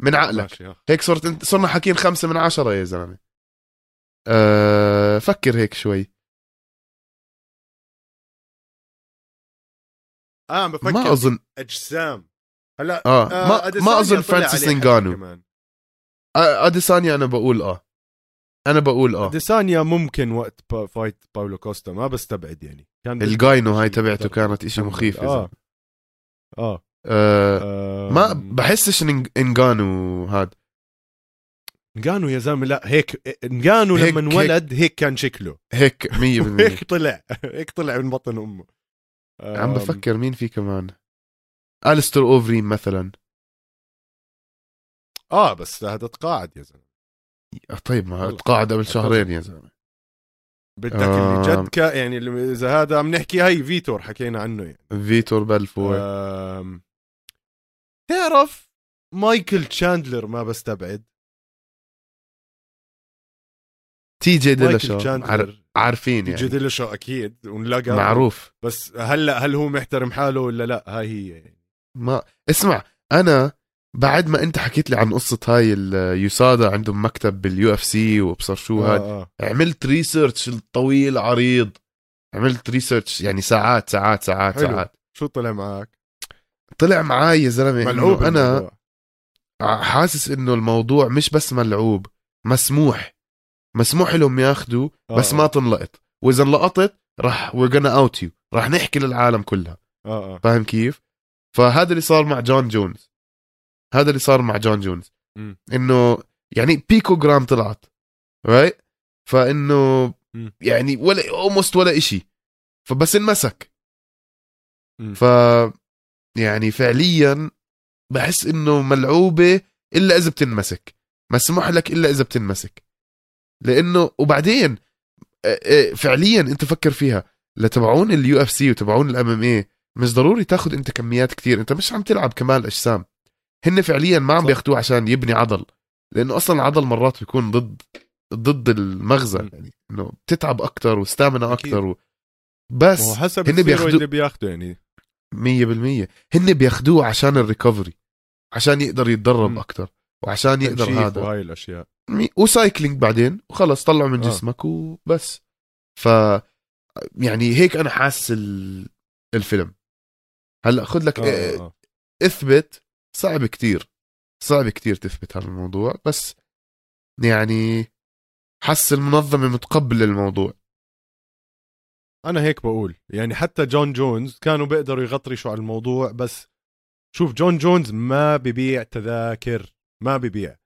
من عقلك. آه. هيك صرت انت صرنا حاكيين خمسة من عشرة يا زلمة. أه فكر هيك شوي. آه بفكر ما اظن أجسام. هلا آه, آه ما, أديسانيا ما اظن فرانسيس انغانو. آه، أديسانيا أنا بقول آه. أنا بقول آه. ديسانيا ممكن وقت ب fight باولو كوستا ما بستبعد يعني. كان ال gyno هاي تبعته كانت إشي. مخيف يا آه. زلمة. آه آه ما بحسش إن انغانو هاد. نجانو يا زلمة لا هيك هيك- لما انولد هيك كان شكله. هيك 100% [laughs] هيك طلع هيك طلع من بطن أمه. عم بفكر مين في كمان؟ الستر أوفرين مثلا. آه بس هذا تقاعد يا زلمة. آه، طيب ما. تقاعد قبل شهرين يا زلمة. بدك آم. اللي جد كا يعني اللي- إذا هذا عم نحكي هي فيتور حكينا عنه يعني. فيتور بلفور. آم، تعرف مايكل تشاندلر ما بستبعد؟ تي جي ديلاشو. عار- عارفين تيجي يعني. ديلشو أكيد ونلقى. معروف. بس هلأ هل هو محترم حاله ولا لأ؟ هاي هي يعني. ما اسمع أنا بعد ما انت حكيت لي عن قصة هاي ال USADA عندهم مكتب بال UFC وابصر شو هاد. آه آه. عملت research طويل عريض. عملت research يعني ساعات ساعات ساعات حلو. ساعات. شو طلع معك؟ طلع معاي يا زلمة ملعوب أنا الموضوع. حاسس إنه الموضوع مش بس ملعوب مسموح. مسموح لهم ياخذوا آه، بس آه. ما تنلقط. وإذا انلقطت راح we're gonna out you راح نحكي للعالم كلها. آه آه. فاهم كيف؟ فهذا اللي صار مع جون جونز. هذا اللي صار مع جون جونز. إنه يعني بيكو جرام طلعت. right فإنه. يعني ولا almost ولا إشي. فبس انمسك. ف يعني فعليا بحس إنه ملعوبة إلا إذا بتنمسك. مسموح لك إلا إذا بتنمسك. لإنه وبعدين آه، آه، فعليا أنت فكر فيها. لتبعون ال UFC وتبعون ال MMA مش ضروري تاخذ أنت كميات كتير. أنت مش عم تلعب كمال أجسام. هن فعليا ما عم. بياخذوه عشان يبني عضل لأنه أصلا العضل مرات بيكون ضد ضد المغزى. يعني إنه بتتعب أكثر و stamina. أكثر و... بس حسب هن بياخدوا- اللي بياخده يعني مية بالمية هن بياخدوه عشان ال recovery عشان يقدر يتدرب مم. أكتر وعشان يقدر هذا وهاي الأشياء و cycling بعدين وخلص طلعه من آه. جسمك وبس ف يعني هيك أنا حاسس ال... الفيلم هلأ خذ لك آه. آه. آه. اثبت صعب كتير صعب كتير تثبت هذا الموضوع بس يعني حس المنظمة متقبلة الموضوع. أنا هيك بقول يعني حتى جون جونز كانوا بيقدروا يغطرشوا على الموضوع بس شوف جون جونز ما ببيع تذاكر ما ببيع.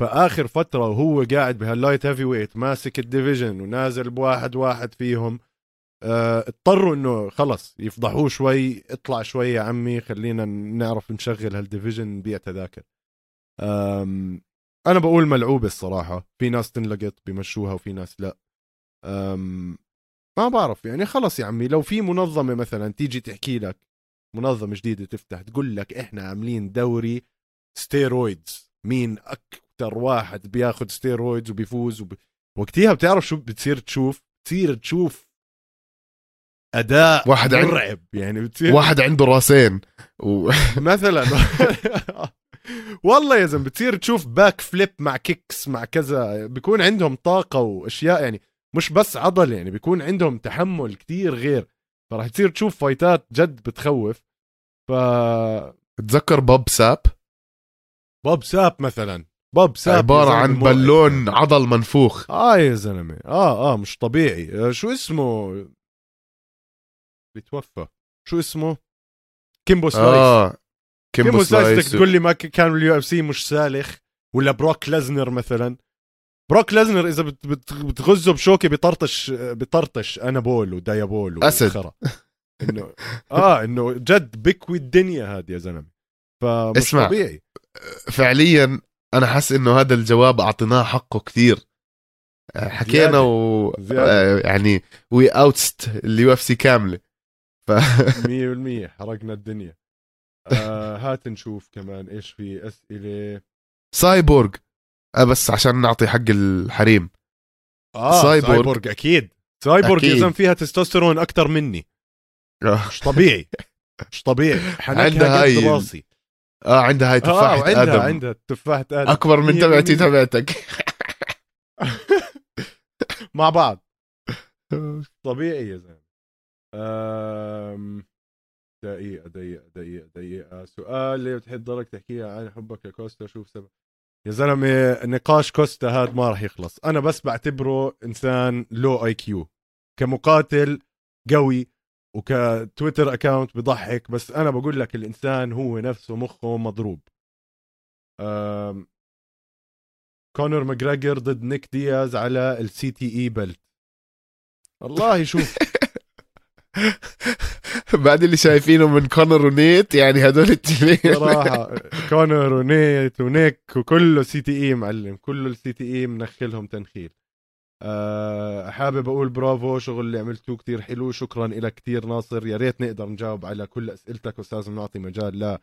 فآخر فترة وهو قاعد بهال light heavyweight ماسك ال division ونازل بواحد واحد فيهم. اضطروا إنه خلص يفضحوه شوي اطلع شوي يا عمي خلينا نعرف نشغل هال division نبيع تذاكر. أنا بقول ملعوبة الصراحة. في ناس تنلقط بمشوها وفي ناس لا. ما بعرف يعني خلص يا عمي. لو في منظمة مثلا تيجي تحكي لك منظمة جديدة تفتح تقول لك إحنا عاملين دوري steroids مين أكثر واحد بياخذ steroids وبيفوز وب... وقتها بتعرف شو بتصير تشوف؟ بتصير تشوف أداء واحد مرعب يعني بتصير واحد عنده راسين. و... [laughs] مثلا. والله يا زلمة بتصير تشوف back flip مع kicks مع كذا بيكون عندهم طاقة وأشياء يعني مش بس عضل يعني بيكون عندهم تحمل كتير غير. فراح تصير تشوف فايتات جد بتخوف. ف تذكر بوب ساب؟ بوب ساب مثلا. بوب ساب عبارة زلمة عن. بالون عضل منفوخ. آه يا زلمة. آه آه مش طبيعي. آه شو اسمه؟ بيتوفى شو اسمه كيمبو سلايس آه كيمبو كيمبو سلايس سلايس تقول لي ما كان ال UFC مش سالخ ولا بروك لازنر مثلا بروك لازنر إذا بت- بت- بتغزه بشوكة بيطرطش بيطرطش Anabol و Dianabol أسد. وخرا. انه آه إنه جد بكوي الدنيا هذه يا زلمة فمش اسمع. طبيعي فعليا أنا حاسس إنه هذا الجواب أعطيناه حقه كثير حكينا زيادة. و زيادة. آه، يعني وي اوتست ال UFC كاملة ف [laughs] 100% حرقنا الدنيا. آه هات نشوف كمان إيش في أسئلة. سايبورغ. آه، بس عشان نعطي حق الحريم. آه سايبورغ. سايبورغ, أكيد. سايبورغ. زلمة فيها تستوستيرون أكثر مني. آه. مش طبيعي. [laughs] مش طبيعي. عندها هاي راسي آه، عندها هاي آه تفاحة وعندها آدم. عندها تفاحة آدم. أكبر من مية تبعتي. تبعتك. [laughs] مع بعض. طبيعي يا زلمة. أم... دقيقة دقيقة دقيقة دقيقة. سؤال اللي بتحب ضلك تحكيها عن حبك لكوستا شوف سبب. يا زلمة نقاش كوستا هذا ما راح يخلص. أنا بس بعتبره إنسان low IQ كمقاتل قوي وك Twitter account بضحك بس أنا بقول لك الإنسان هو نفسه مخه مضروب. أم... كونر ماجريجر ضد نيك دياز على ال CTE belt والله شوف [laughs] بعد اللي شايفينه من كونر ونيك يعني هدول التنين. صراحة [laughs] كونر ونيت ونيك وكله CTE معلم كله ال CTE منخلهم تنخيل. أه حابب أقول برافو شغل اللي عملتوه كتير حلو شكرا لك كتير ناصر. يا ريت نقدر نجاوب على كل أسئلتك أستاذ نعطي مجال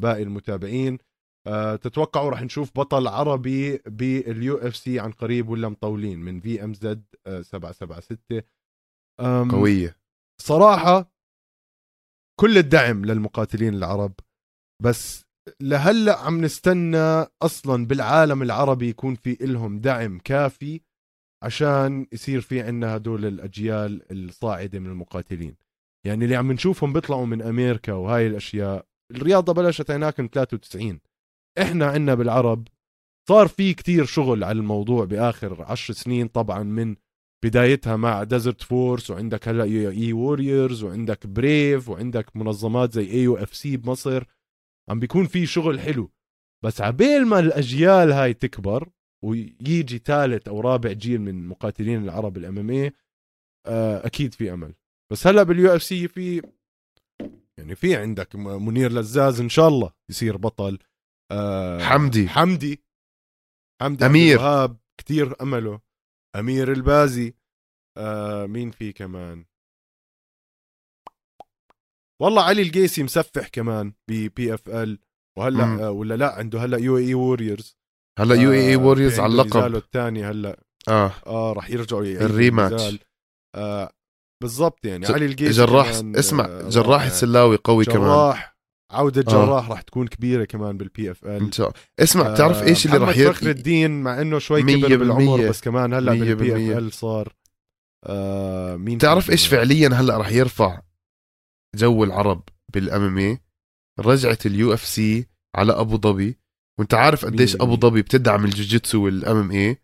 لباقي المتابعين. أه تتوقعوا رح نشوف بطل عربي بال UFC عن قريب ولا مطولين؟ من VMZ 776 أم، قوية. صراحة كل الدعم للمقاتلين العرب بس لهلأ عم نستنى أصلا بالعالم العربي يكون في إلهم دعم كافي عشان يصير في عنا هدول الأجيال الصاعدة من المقاتلين. يعني اللي عم نشوفهم بيطلعوا من أمريكا وهاي الأشياء الرياضة بلشت هناك من 93 إحنا عنا بالعرب صار في كتير شغل على الموضوع بآخر عشر سنين طبعا من بدايتها مع Desert Force وعندك هلا UAE Warriors وعندك Brave وعندك منظمات زي EUFC بمصر. عم بيكون في شغل حلو. بس عبين ما الأجيال هاي تكبر ويجي ثالث أو رابع جيل من مقاتلين العرب ال MMA أكيد في أمل. بس هلا بال UFC في يعني في عندك منير لزاز إن شاء الله يصير بطل. آه، حمدي. حمدي. حمدي الوهاب كثير أمله. أمير البازي. آه مين في كمان؟ والله علي القيسي مصفح كمان ب PFL وهلأ مم. آه ولا لا عنده هلأ UAE Warriors هلأ UAE Warriors على اللقب. الثاني هلأ. آه. آه راح يرجعوا ال rematch. آه بالضبط يعني علي القيسي جراح اسمع آه، جراح. السلاوي قوي كمان. جراح عودة آه. جراح راح تكون كبيرة كمان بال PFL إن شاء الله اسمع بتعرف إيش اللي راح فخر ير... الدين مع إنه شوي كبر بالعمر. بس كمان هلأ بال PF. L صار آه مين تعرف كان إيش؟ فعليا هلأ راح يرفع جو العرب بال MM رجعه ال UFC على أبو ظبي وأنت عارف قديش أبو. ظبي بتدعم الجوجيتسو وال MMA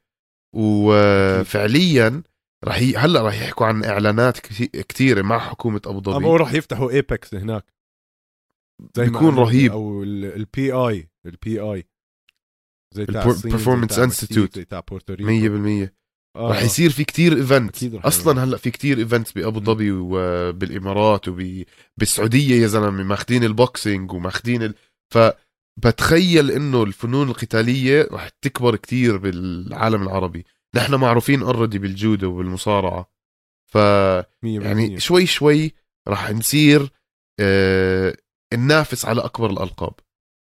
وفعليا راح ي... هلأ راح يحكوا عن إعلانات كثي- كثيره مع حكومة أبو ظبي بقول راح يفتحوا Apex هناك زي بيكون رهيب. أو ال PI ال PI زي تاع البر- الصين، زي Performance تاع بورتوريكو 100% آه. راح يصير في كتير event رح أصلا هلأ في كتير events بأبو ظبي وبالإمارات وبالسعوديه يا زلمة ماخذين ال boxing وماخذين ال... فبتخيل إنه الفنون القتالية راح تكبر كتير بالعالم العربي. نحن معروفين already بالجودو وبالمصارعة. ف يعني. شوي شوي راح نصير آه ننافس على أكبر الألقاب.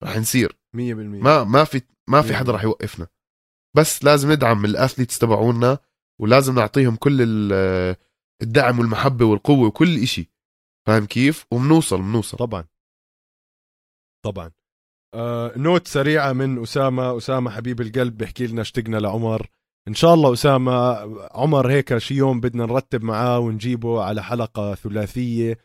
راح نصير. مية بالمية. ما ما في ما في حدا راح يوقفنا. بس لازم ندعم ال athletes تبعونا ولازم نعطيهم كل ال- الدعم والمحبة والقوة وكل إشي. فاهم كيف؟ وبنوصل بنوصل طبعا. طبعا. آه note سريعة من أسامة. أسامة حبيب القلب بيحكي لنا اشتقنا لعمر. إن شاء الله أسامة عمر هيك شي يوم بدنا نرتب معاه ونجيبه على حلقة ثلاثية.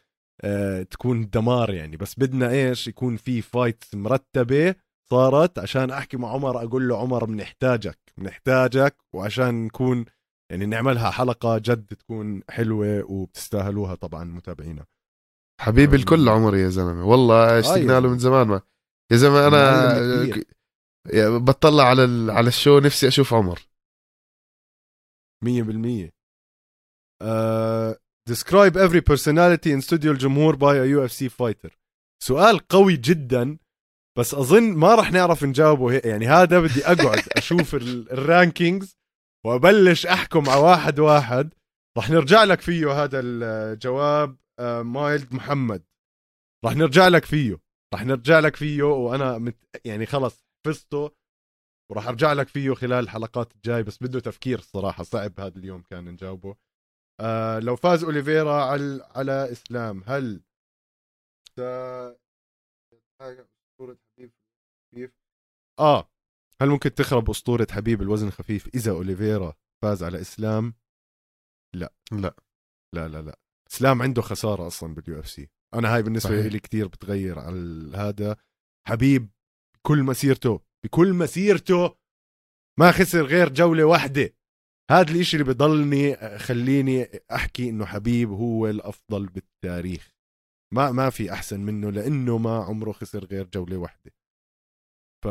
تكون دمار يعني. بس بدنا إيش؟ يكون في فايت مرتبة صارت عشان أحكي مع عمر أقول له عمر بنحتاجك بنحتاجك. وعشان نكون يعني نعملها حلقة جد تكون حلوة وبتستاهلوها طبعا متابعينا. حبيب آه. الكل عمر يا زلمة. والله اشتقنا يا له من زمان ما. يا زلمة أنا بطلع على ال... على ال show نفسي أشوف عمر. مية بالمية. uh, describe every personality in studio الجمهور by a UFC fighter. سؤال قوي جدا بس أظن ما راح نعرف نجاوبه. يعني هذا بدي أقعد [laughs] أشوف ال- ال rankings وأبلش أحكم على واحد واحد. راح نرجع لك فيه هذا الجواب آه، مايلد محمد. راح نرجع لك فيه راح نرجع لك فيه وأنا مت يعني خلص حفظته. وراح أرجع لك فيه خلال الحلقات الجاي بس بده تفكير الصراحة صعب هذا اليوم كان نجاوبه. آه لو فاز أوليفيرا على على إسلام هل س... أسطورة حبيب خفيف؟ آه. هل ممكن تخرب أسطورة حبيب الوزن الخفيف إذا أوليفيرا فاز على إسلام؟ لا. لا. لا لا لا. إسلام عنده خسارة أصلا بال UFC. أنا هاي بالنسبة صحيح. لي كتير بتغير على هذا. حبيب بكل مسيرته بكل مسيرته ما خسر غير جولة واحدة. هذا الإشي اللي بضلني خليني أحكي إنه حبيب هو الأفضل بالتاريخ. ما ما في أحسن منه لأنه ما عمره خسر غير جولة واحدة. ف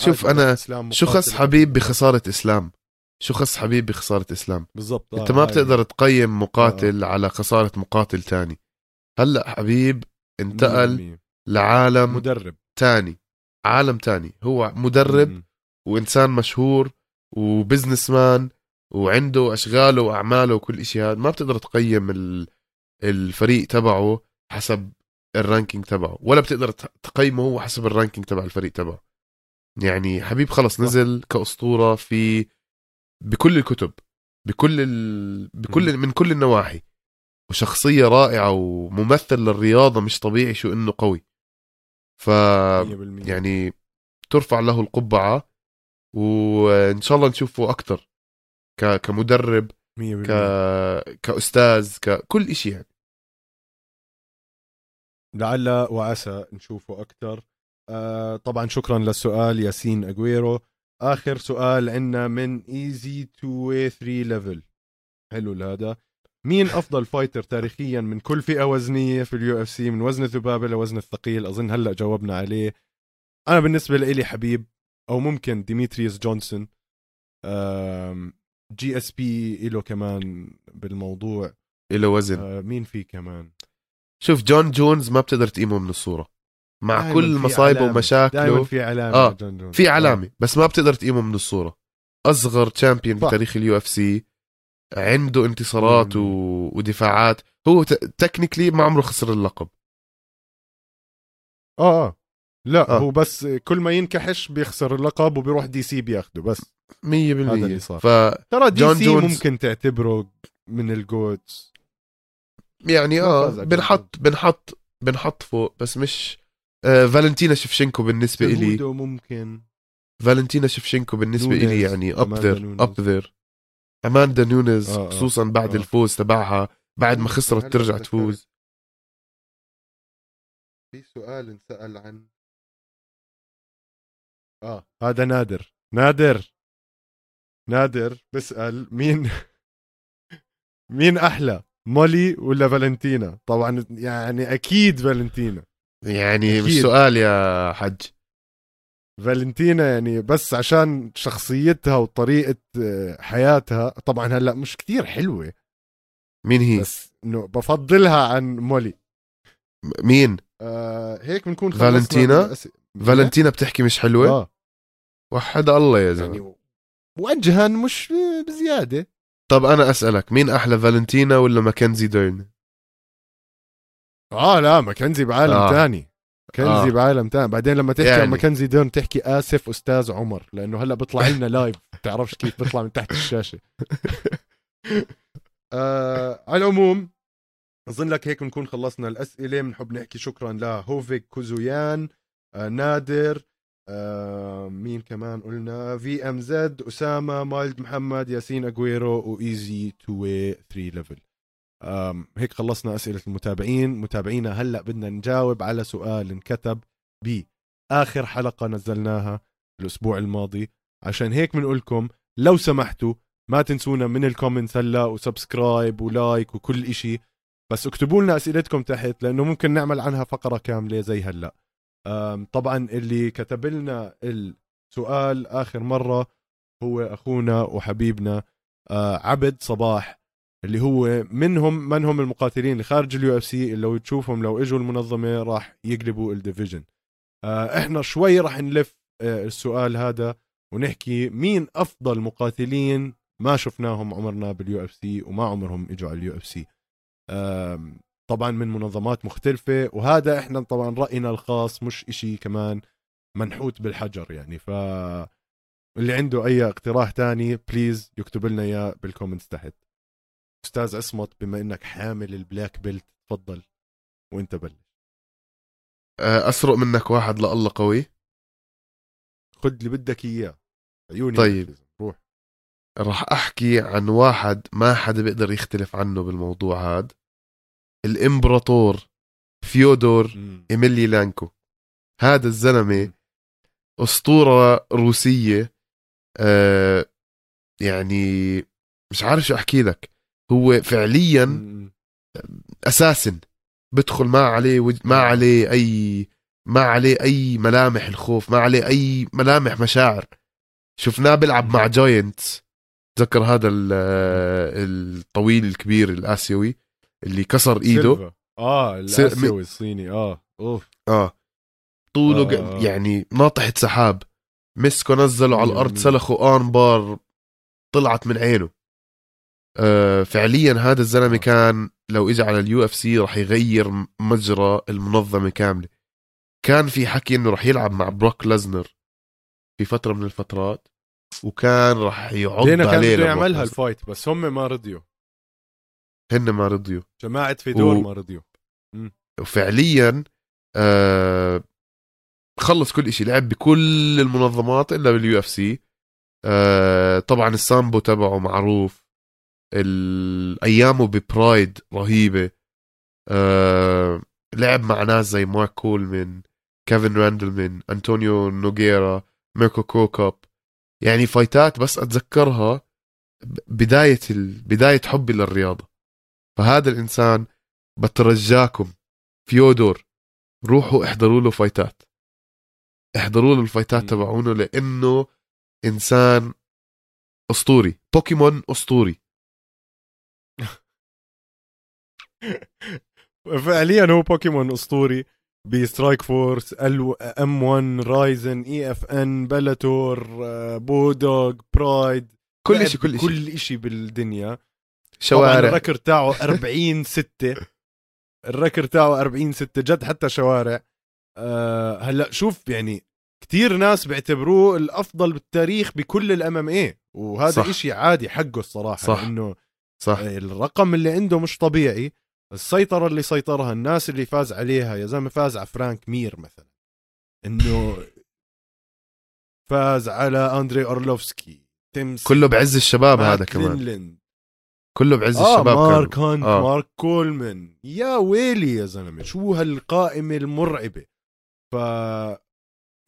شوف أنا شو خص. حبيب بخسارة إسلام؟ شو خص حبيب بخسارة إسلام؟ بالضبط. أنت آه، ما هاي. بتقدر تقيم مقاتل على خسارة مقاتل تاني. هلأ حبيب انتقل 100% لعالم مدرب. تاني. عالم تاني. هو مدرب م- وإنسان مشهور و businessman وعنده أشغاله وأعماله وكل إشي. هذا ما بتقدر تقيم ال- الفريق تبعه حسب ال ranking تبعه ولا بتقدر تقيمه هو حسب الرانكينج تبع الفريق تبعه. يعني حبيب خلص. نزل كأسطورة في بكل الكتب بكل ال... بكل من كل النواحي. وشخصية رائعة وممثل للرياضة مش طبيعي شو إنه قوي. ف 100% يعني ترفع له القبعة وإن شاء الله نشوفه ك... كمدرب 100% ك... كأستاذ ككل إشي يعني. لعل وعسى نشوفه أكثر آه طبعا شكرا للسؤال ياسين أجويرو. آخر سؤال عندنا من Izy2y3 level. حلو هذا مين أفضل fighter تاريخيا من كل فئة وزنية في ال UFC؟ من وزن الذبابة لوزن الثقيل. أظن هلأ جاوبنا عليه. أنا بالنسبة لي حبيب أو ممكن ديمتريوس جونسون GSP له كمان بالموضوع. إله وزن. آه مين في كمان؟ شوف جون جونز ما بتقدر تقيمه من الصورة. مع كل مصايبه. ومشاكله. في علامة آه، جون جونز. في علامة. بس ما بتقدر تقيمه من الصورة. أصغر champion. بتاريخ ال UFC عنده انتصارات و... ودفاعات. هو technically ما عمره خسر اللقب. آه آه. لا آه. هو بس كل ما ينكحش بيخسر اللقب وبيروح DC بياخده بس 100% هذا اللي صار. ف ترى دي جون سي جونز- ممكن تعتبره من ال GOATs يعني آه. بنحط بنحط بنحط فوق بس مش آه فالنتينا شفشنكو بالنسبة سيهودو ممكن فالنتينا شفشنكو بالنسبة إلي يعني up أماندا there نونيز. up there أماندا نونيز آه، آه. خصوصا بعد آه. الفوز تبعها بعد ما خسرت ترجع. تفوز في سؤال انسأل عن آه. هذا نادر. نادر. نادر. بسأل مين؟ [laughs] مين أحلى؟ مولي ولا فالنتينا؟ طبعا يعني أكيد فالنتينا. يعني مش أكيد. سؤال يا حج فالنتينا يعني بس عشان شخصيتها وطريقة آه، حياتها. طبعا هلأ مش كتير حلوة. مين هي؟ بس إنه بفضلها عن مولي. مين؟ آه هيك بنكون فالنتينا؟ فالنتينا بتحكي مش حلوة؟ آه. وحد الله يا زلمة يعني وجها مش بزيادة طب أنا أسألك مين أحلى فالنتينا ولا ماكنزي ديرن آه لا ماكنزي بعالم آه. تاني ماكنزي. آه. بعالم تاني بعدين لما تحكي يعني. عن ماكنزي ديرن تحكي آسف أستاذ عمر لأنه هلأ بيطلع لنا [laughs] live بتعرفش كيف بيطلع من تحت الشاشة [laughs] آه على العموم أظن لك هيك بنكون خلصنا الأسئلة بنحب نحكي شكرا لهوفيك كوزويان آه نادر آه مين كمان قلنا؟ في أم زد أسامة مايلد محمد ياسين أجويرو وإيزي تو واي 3 ليفل. هيك خلصنا أسئلة المتابعين. متابعينا هلأ بدنا نجاوب على سؤال انكتب باخر حلقة نزلناها الأسبوع الماضي. عشان هيك بنقول لكم لو سمحتوا ما تنسونا من ال comments هلأ و subscribe و like وكل إشي. بس اكتبوا لنا أسئلتكم تحت لأنه ممكن نعمل عنها فقرة كاملة زي هلأ. طبعا اللي كتب لنا السؤال آخر مرة هو أخونا وحبيبنا آه، عبد صباح اللي هو منهم من هم المقاتلين اللي خارج ال UFC لو تشوفهم لو إجوا المنظمة راح يقلبوا ال division آه، إحنا شوي راح نلف آه، السؤال هذا ونحكي مين أفضل مقاتلين ما شفناهم عمرنا بال UFC وما عمرهم إجوا على ال UFC طبعا من منظمات مختلفة وهذا إحنا طبعا رأينا الخاص مش إشي كمان منحوت بالحجر يعني. ف اللي عنده أي اقتراح تاني please يكتب لنا إياه بال comments تحت. أستاذ عصمت بما إنك حامل ال black belt تفضل وإنت بلش. آه، أسرق منك واحد لله قوي. خد اللي بدك إياه. عيوني طيب. روح. راح أحكي عن واحد ما حدا بيقدر يختلف عنه بالموضوع هاد. الإمبراطور فيودور. إيميلي لانكو هذا الزلمة. أسطورة روسية آه يعني مش عارف شو أحكي لك هو فعليا. أساسا بدخل ما عليه. ما عليه أي ما عليه أي ملامح الخوف ما عليه أي ملامح مشاعر شفناه بيلعب مع giants تذكر هذا ال- الطويل الكبير الآسيوي اللي كسر إيده سيلفا. آه الآسيوي الصيني آه أوف آه طوله آه،. يعني ناطحة سحاب مسكه نزله على الأرض. سلخه armbar طلعت من عينه آه فعليا هذا الزلمة آه. كان لو اجى على ال UFC راح يغير مجرى المنظمة كاملة كان في حكي إنه راح يلعب مع بروك ليسنر في فترة من الفترات وكان راح يعض دينا كان عليه بده يعملها. ال fight بس هم ما رضيوا هن ما رضيوا. جماعة فيدور و- ما رضيوا. وفعليا آه خلص كل شيء لعب بكل المنظمات إلا بال UFC. آه طبعا السامبو تبعه معروف. ايامه ب Pride رهيبة. آه لعب مع ناس زي مارك كولمن كيفن راندلمان انطونيو نوغيرا ميركو كروكوب يعني فايتات بس أتذكرها بداية ال... بداية حبي للرياضة. فهذا الإنسان بترجاكم. فيودور روحوا احضروا له فايتات. احضروا له الفايتات. تبعونه لأنه إنسان أسطوري. بوكيمون أسطوري. [laughs] فعليا هو بوكيمون أسطوري. ب Strikeforce M-1 Rizin EFN Bellator Bodog Pride. كل شيء كل شيء كل شيء بالدنيا. طبعا شوارع ال record تاعه 40 6 ال record تاعه 40 6 جد حتى شوارع. أه هلا شوف يعني كتير ناس بيعتبروه الأفضل بالتاريخ بكل ال MMA وهذا صح. إشي عادي حقه الصراحة صح. لأنه صح. الرقم اللي عنده مش طبيعي. السيطرة اللي سيطرها الناس اللي فاز عليها يا زلمة فاز على فرانك مير مثلا. إنه فاز على أندري أورلوفسكي تيمس كله بعز الشباب هذا كمان. كله بعز آه الشباب مارك هانت آه. مارك كولمان. يا ويلي يا زلمة شو هالقائمة المرعبة؟ ف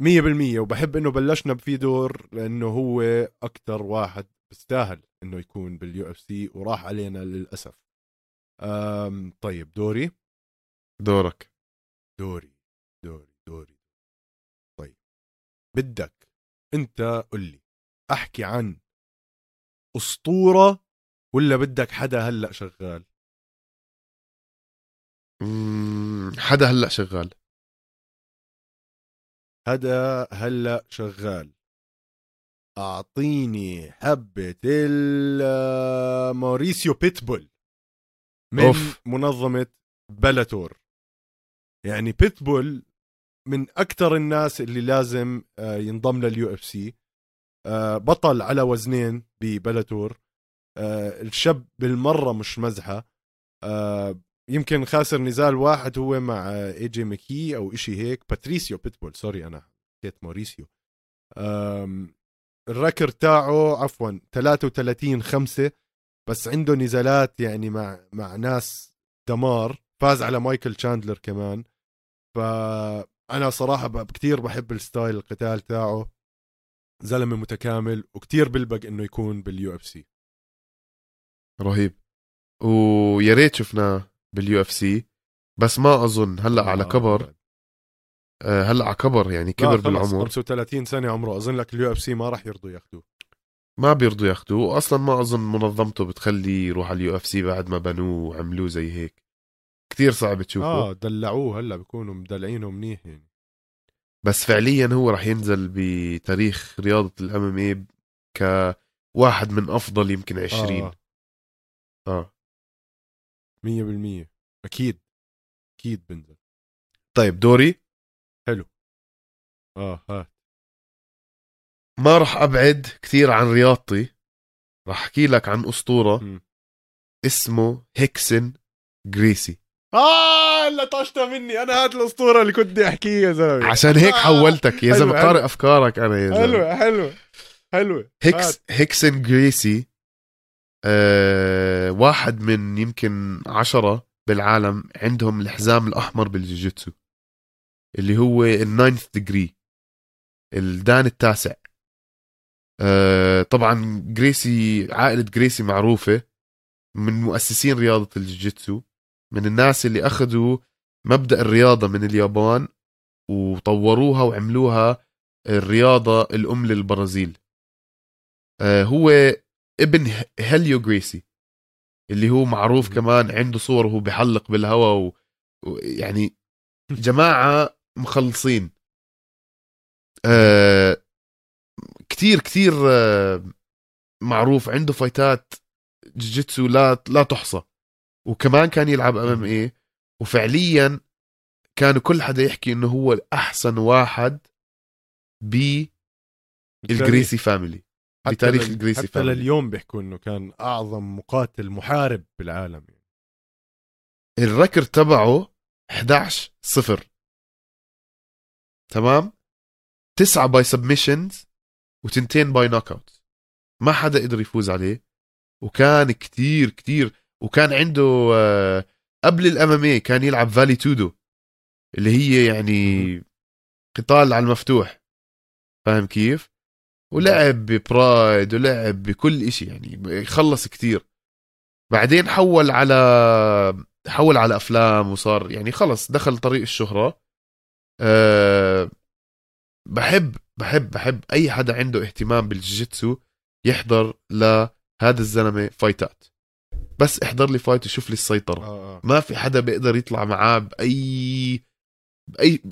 100% وبحب إنه بلشنا بفيدور لإنه هو أكثر واحد بيستاهل إنه يكون بال UFC وراح علينا للأسف. أم طيب دوري؟ دورك. دوري دوري دوري. طيب بدك أنت قل لي أحكي عن أسطورة ولا بدك حدا هلأ شغال؟ حدا هلأ شغال. هذا هلأ شغال. أعطيني حبة ال- موريسيو بيتبول من أوف. منظمة Bellator. يعني بيتبول من أكثر الناس اللي لازم آه، ينضم لل UFC. بطل على وزنين ب Bellator. آه، الشاب بالمرة مش مزحة. آه، يمكن خاسر نزال واحد هو مع AJ McKee أو إشي هيك. باتريسيو بيتبول sorry أنا حكيت موريسيو. ال record تاعه عفوا 33 5 بس عنده نزالات يعني مع مع ناس دمار. فاز على مايكل تشاندلر كمان. فانا صراحة كتير بحب ال style القتال تاعه. زلمة متكامل وكتير بلبق إنه يكون بال UFC. رهيب. ويا ريت شفناه بال UFC بس ما أظن. هلأ على كبر. آه، هلأ على كبر يعني كبر بالعمر. 35 سنة عمره. أظن لك ال UFC ما راح يرضوا ياخذوه ما بيرضوا ياخذوه واصلا ما أظن منظمته بتخليه يروح على ال UFC بعد ما بنوه وعملوه زي هيك. كتير صعب تشوفه. آه دلعوه هلأ بيكونوا مدلعينه منيح يعني. بس فعليا هو راح ينزل بتاريخ رياضة الام ام اي كواحد من أفضل يمكن 20 آه. آه. 100% أكيد. أكيد بنزل. طيب دوري؟ آه ها. ما راح أبعد كثير عن رياضتي. راح أحكي لك عن أسطورة مم. اسمه هيكسن جريسي. آه لطشتها مني. أنا هات الأسطورة اللي كنت بدي احكيها يا زلمة. عشان هيك آه. حولتك يا زلمة. قارئ أفكارك أنا يا زلمة. حلوة حلوة حلوة هيكس هات. هيكسن جريسي آه واحد من يمكن عشرة بالعالم عندهم الحزام الأحمر بالجوجيتسو اللي هو ال ninth degree الدان التاسع. آه طبعا جريسي عائلة جريسي معروفة من مؤسسين رياضة الجوجيتسو من الناس اللي أخذوا مبدأ الرياضة من اليابان وطوروها وعملوها الرياضة الأم للبرازيل. آه، هو ابن هيليو جريسي اللي هو معروف. كمان عنده صور وهو بحلق بالهواء و... و... يعني جماعة مخلصين. آه كتير كتير آه معروف عنده فايتات جوجيتسو لا لا تحصى. وكمان كان يلعب MMA وفعليا كانوا كل حدا يحكي إنه هو الأحسن واحد بالجريسي family. بتاريخ الجريسي حتى family لليوم بيحكوا إنه كان أعظم مقاتل محارب بالعالم. يعني. ال record تبعه 11 صفر. تمام؟ تسعة by submissions وتنتين by knockout ما حدا قدر يفوز عليه وكان كتير كتير وكان عنده آه، قبل ال MMA كان يلعب فالي تودو اللي هي يعني قتال على المفتوح. فاهم كيف؟ ولعب ببرايد ولعب بكل إشي يعني خلص كتير. بعدين حول على حول على أفلام وصار يعني خلص دخل طريق الشهرة. أه بحب بحب بحب أي حدا عنده اهتمام بالجوجيتسو يحضر لهذا الزلمة فايتات. بس احضر لي fight وشوف لي السيطرة. آه آه. ما في حدا بيقدر يطلع معاه بأي بأي.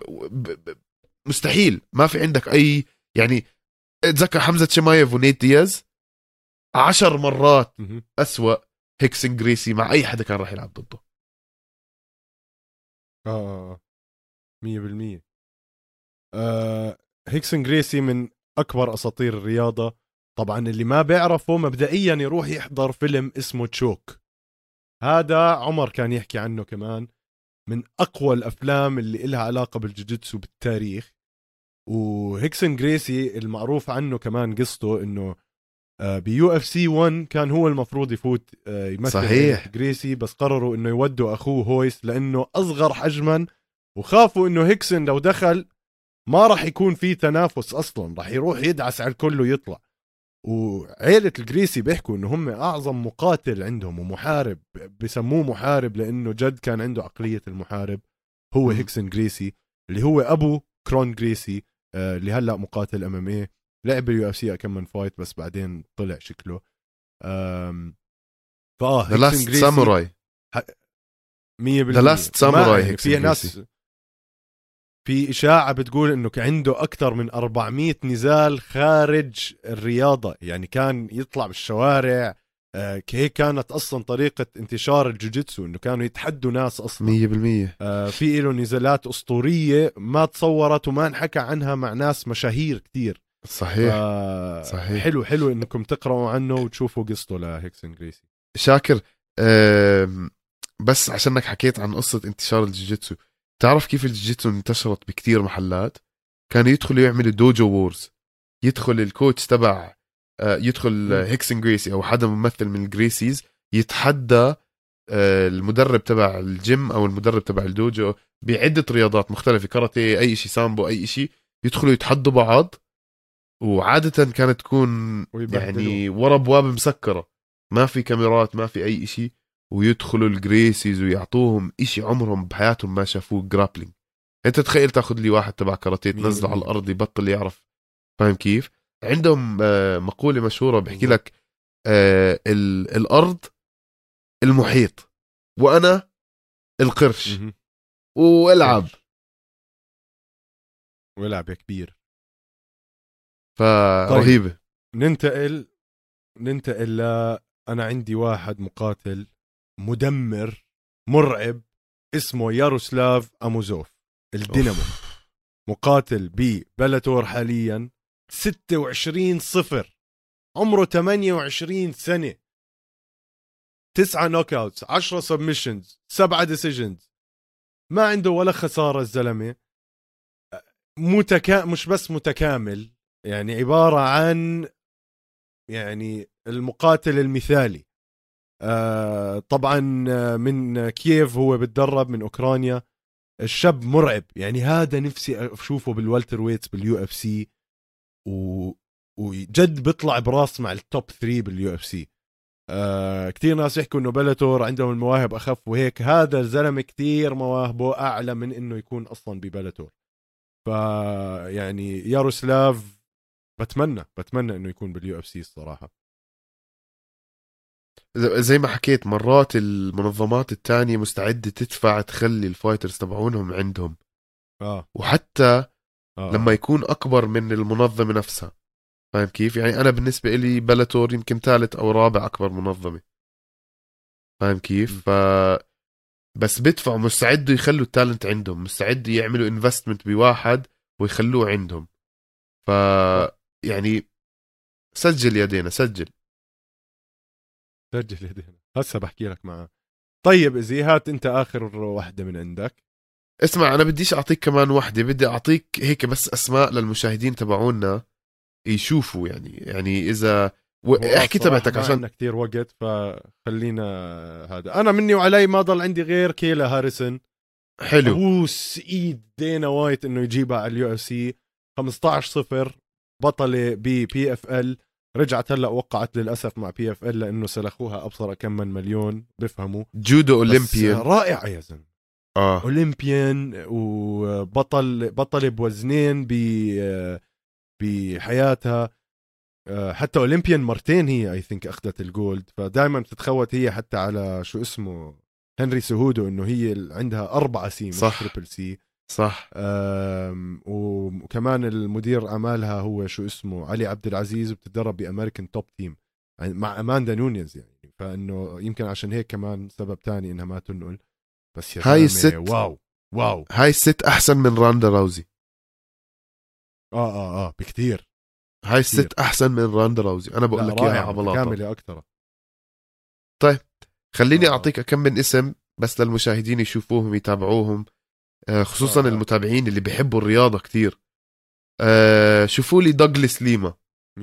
مستحيل. ما في عندك أي يعني اتذكر حمزة شمايف ونيت دياز عشر مرات. أسوأ هيكسن جريسي مع أي حدا كان راح يلعب ضده. آه آه مية بالمية. آه هيكسن جريسي من أكبر أساطير الرياضة. طبعا اللي ما بيعرفه مبدئيا يروح يحضر فيلم اسمه تشوك. هذا عمر كان يحكي عنه كمان من أقوى الأفلام اللي إلها علاقة بالجوجيتسو بالتاريخ. وهيكسن جريسي المعروف عنه كمان قصته إنه آه، ب UFC 1 كان هو المفروض يفوت آه، يمثل صحيح. جريسي بس قرروا إنه يودوا أخوه هويس لأنه أصغر حجما وخافوا إنه هيكسن لو دخل ما راح يكون في تنافس أصلا راح يروح يدعس على الكل ويطلع وعيلة الجريسي بيحكوا إنه هم أعظم مقاتل عندهم ومحارب بسموه محارب لأنه جد كان عنده عقلية المحارب هو. هيكسن جريسي اللي هو أبو كرون جريسي اللي هلا مقاتل MMA لعب بال UFC كم من fight بس بعدين طلع شكله. فآه the last samurai 100% The Last ما- Samurai يعني هيك في ناس. في إشاعة بتقول كان عنده أكثر من 400 نزال خارج الرياضة يعني كان يطلع بالشوارع آه، هيك كانت أصلا طريقة انتشار الجوجيتسو إنه كانوا يتحدوا ناس أصلا. 100% آه، في له نزالات أسطورية ما تصورت وما انحكى عنها مع ناس مشاهير كتير. صحيح. آه، صحيح. حلو حلو إنكم تقرأوا عنه وتشوفوا قصته لهيكسن جريسي شاكر بس عشانك حكيت عن قصة انتشار الجوجيتسو تعرف كيف الجوجيتسو انتشرت بكتير محلات؟ كانوا يدخلوا يعملوا dojo wars يدخل ال coach تبع يدخل مم. آه، هيكسن جريسي أو حدا ممثل من الجريسيز يتحدى آه، المدرب تبع الجيم أو المدرب تبع الدوجو بعدة رياضات مختلفة كاراتيه أي شيء سامبو أي شيء يدخلوا يتحدوا بعض وعادة كانت تكون. يعني ورا أبواب مسكرة ما في كاميرات ما في أي شيء ويدخلوا الجريسيز ويعطوهم إشي عمرهم بحياتهم ما شافوه grappling أنت تخيل تاخذ لي واحد تبع كاراتيه تنزله على. الأرض يبطل يعرف فاهم كيف عندهم آه، مقولة مشهورة بحكي. لك آه، ال- الأرض المحيط وأنا القرش. والعب والعب يا كبير فرهيبة ننتقل ننتقل ل أنا عندي واحد مقاتل مدمر مرعب اسمه ياروسلاف أموزوف الدينامو. مقاتل ب Bellator حاليا 26 صفر. عمره 28 سنة. تسعة knockouts 10 submissions سبعة decisions ما عنده ولا خسارة الزلمة. متكا مش بس متكامل يعني عبارة عن يعني المقاتل المثالي. آه طبعا آه، من كييف هو بتدرب من أوكرانيا. الشاب مرعب. يعني هذا نفسي أشوفه بال welterweights بال UFC. و... وجد بيطلع براس مع ال top 3 بال UFC آه كثير ناس يحكوا إنه Bellator عندهم المواهب أخف وهيك. هذا الزلمة كثير مواهبه أعلى من إنه يكون أصلا ب Bellator. ف يعني ياروسلاف بتمنى بتمنى إنه يكون بال UFC الصراحة. زي ما حكيت مرات المنظمات التانية مستعدة تدفع تخلي ال fighters تبعونهم عندهم. آه, وحتى آه. لما يكون أكبر من المنظمة نفسها فاهم كيف؟ يعني أنا بالنسبة لي Bellator يمكن ثالث أو رابع أكبر منظمة فاهم. كيف؟ ف بس بدفعوا مستعدوا يخلوا ال talent عندهم مستعدوا يعملوا investment بواحد ويخلوه عندهم ف يعني سجل يا دينا سجل سجل يا دينا هسه بحكي لك معاه طيب ازي هات أنت آخر واحدة من عندك اسمع أنا بديش أعطيك كمان وحدة بدي أعطيك هيك بس أسماء للمشاهدين تبعونا يشوفوا يعني يعني إذا و... أحكي تبعتك عشان عندنا كثير وقت فخلينا هذا. أنا مني وعلي ما ضل عندي غير كيلا هاريسون. حلو. ابوس ايد دينا وايت إنه يجيبها على ال UFC. 15 0 بطلة ب PFL رجعت هلأ وقعت للأسف مع PFL لأنه سلخوها أبصر كم من مليون بفهموا. جودو بس Olympian رائعة يا زلمة. آه. Olympian وبطل بطل بوزنين ب بحياتها. آه، حتى Olympian مرتين هي I think أخذت ال gold. فدائما بتتخوت هي حتى على شو اسمه هنري سهودو إنه هي عندها أربعة C مش صح. triple C صح. وكمان المدير اعمالها هو شو اسمه علي عبد العزيز وبتتدرب ب American Top Team مع أماندا نونيز يعني. فإنه يمكن عشان هيك كمان سبب تاني إنها ما تنقل. بس يا هاي الست- wow wow. هاي الست أحسن من راندا راوزي آه آه آه بكتير. هاي الست أحسن من راندا راوزي أنا بقول لك إياها رائعة، على بلاطة. متكاملة أكثر خليني آه. أعطيك كم من اسم بس للمشاهدين يشوفوهم يتابعوهم آه، خصوصا آه. المتابعين اللي بيحبوا الرياضة كتير. آه، شوفوا لي دوغلس ليما 100%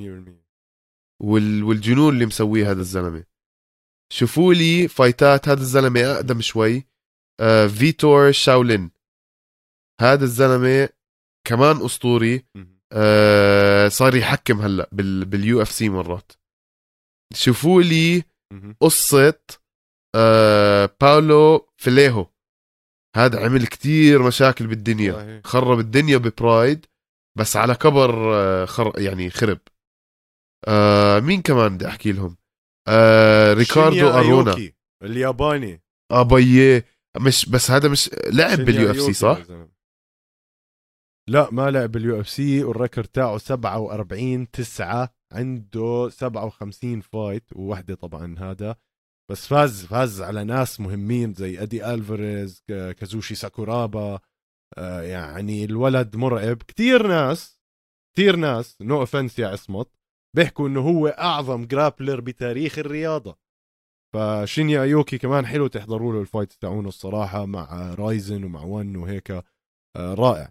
وال... والجنون اللي مسويه هذا الزلمة. شوفوا لي فايتات هذا الزلمة أقدم شوي. آه فيتور شاولين. هذا الزلمة كمان أسطوري. آه صار يحكم هلأ بال... بال UFC مرات. شوفوا لي. قصة آه باولو فيليهو. هذا عمل كتير مشاكل بالدنيا. خرب الدنيا ب Pride بس على كبر آه، خر يعني خرب. آه مين كمان بدي أحكي لهم؟ آه ريكاردو أرونا. الياباني. ابيه مش بس هذا مش لعب بال UFC صح؟ لا ما لعب بال UFC وال record تاعه 47 9 عنده 57 fight ووحدة طبعا هذا. بس فاز فاز على ناس مهمين زي أدي ألفاريز كازوشي ساكورابا آه، يعني الولد مرعب. كتير ناس كتير ناس no offense يا عصمت بيحكوا إنه هو أعظم grappler بتاريخ الرياضة. فشينيا أيوكي كمان حلو تحضروا له ال fight تاعونه الصراحة مع Rizin ومع ONE وهيك آه، رائع.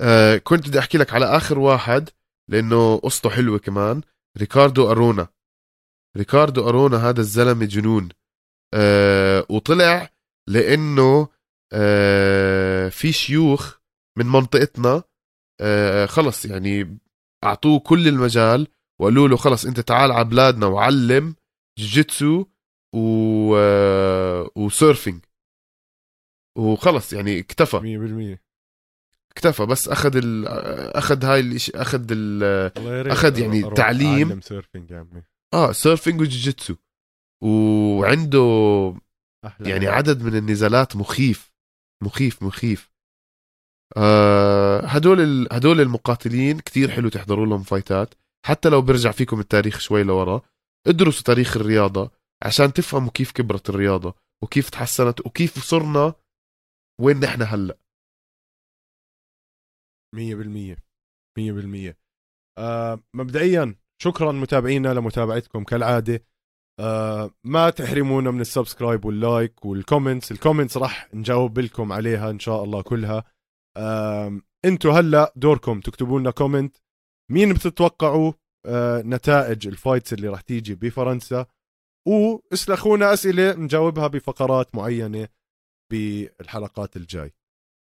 آه كنت بدي أحكي لك على آخر واحد لأنه قصته حلوة كمان ريكاردو أرونا. ريكاردو أرونا هذا الزلمة جنون. آه وطلع لأنه آه في شيوخ من منطقتنا آه خلص يعني أعطوه كل المجال وقالوا له خلص أنت تعال على بلادنا وعلم جوجيتسو و آه و surfing. وخلص يعني اكتفى. 100% اكتفى بس أخذ ال أخذ هاي الاشي أخذ ال أخذ يعني أروح تعليم. surfing يا عمي. آه surfing وجوجيتسو وعنده أحلى يعني. عدد من النزالات مخيف مخيف مخيف. آه هدول ال... هدول المقاتلين كتير حلو تحضروا لهم فايتات. حتى لو برجع فيكم التاريخ شوي لورا. ادرسوا تاريخ الرياضة عشان تفهموا كيف كبرت الرياضة وكيف تحسنت وكيف صرنا وين نحن هلأ. 100% 100% آه مبدئيا شكرا متابعينا لمتابعتكم كالعادة. آه ما تحرمونا من السبسكرايب واللايك والكومنتس. الكومنتس راح نجاوب لكم عليها إن شاء الله كلها. آه أنتوا هلأ دوركم تكتبوا لنا comment. مين بتتوقعوا؟ نتائج ال fights اللي راح تيجي بفرنسا واسلخونا أسئلة نجاوبها بفقرات معينة بالحلقات الجاي.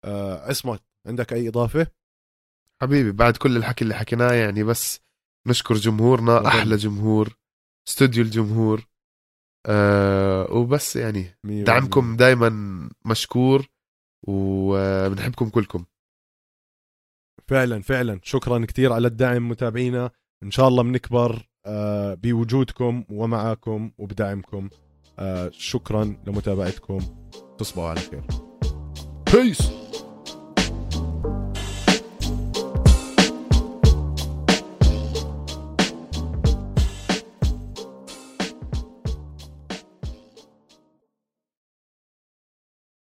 آه عصمت عندك أي إضافة؟ حبيبي بعد كل الحكي اللي حكيناه يعني بس نشكر جمهورنا. أحلى جمهور استوديو الجمهور. آه وبس يعني دعمكم دائما مشكور وبنحبكم كلكم. فعلا فعلا. شكرا كثير على الدعم متابعينا. إن شاء الله بنكبر آه، بوجودكم ومعاكم وبدعمكم. آه، شكرا لمتابعتكم. تصبحوا على خير. بيس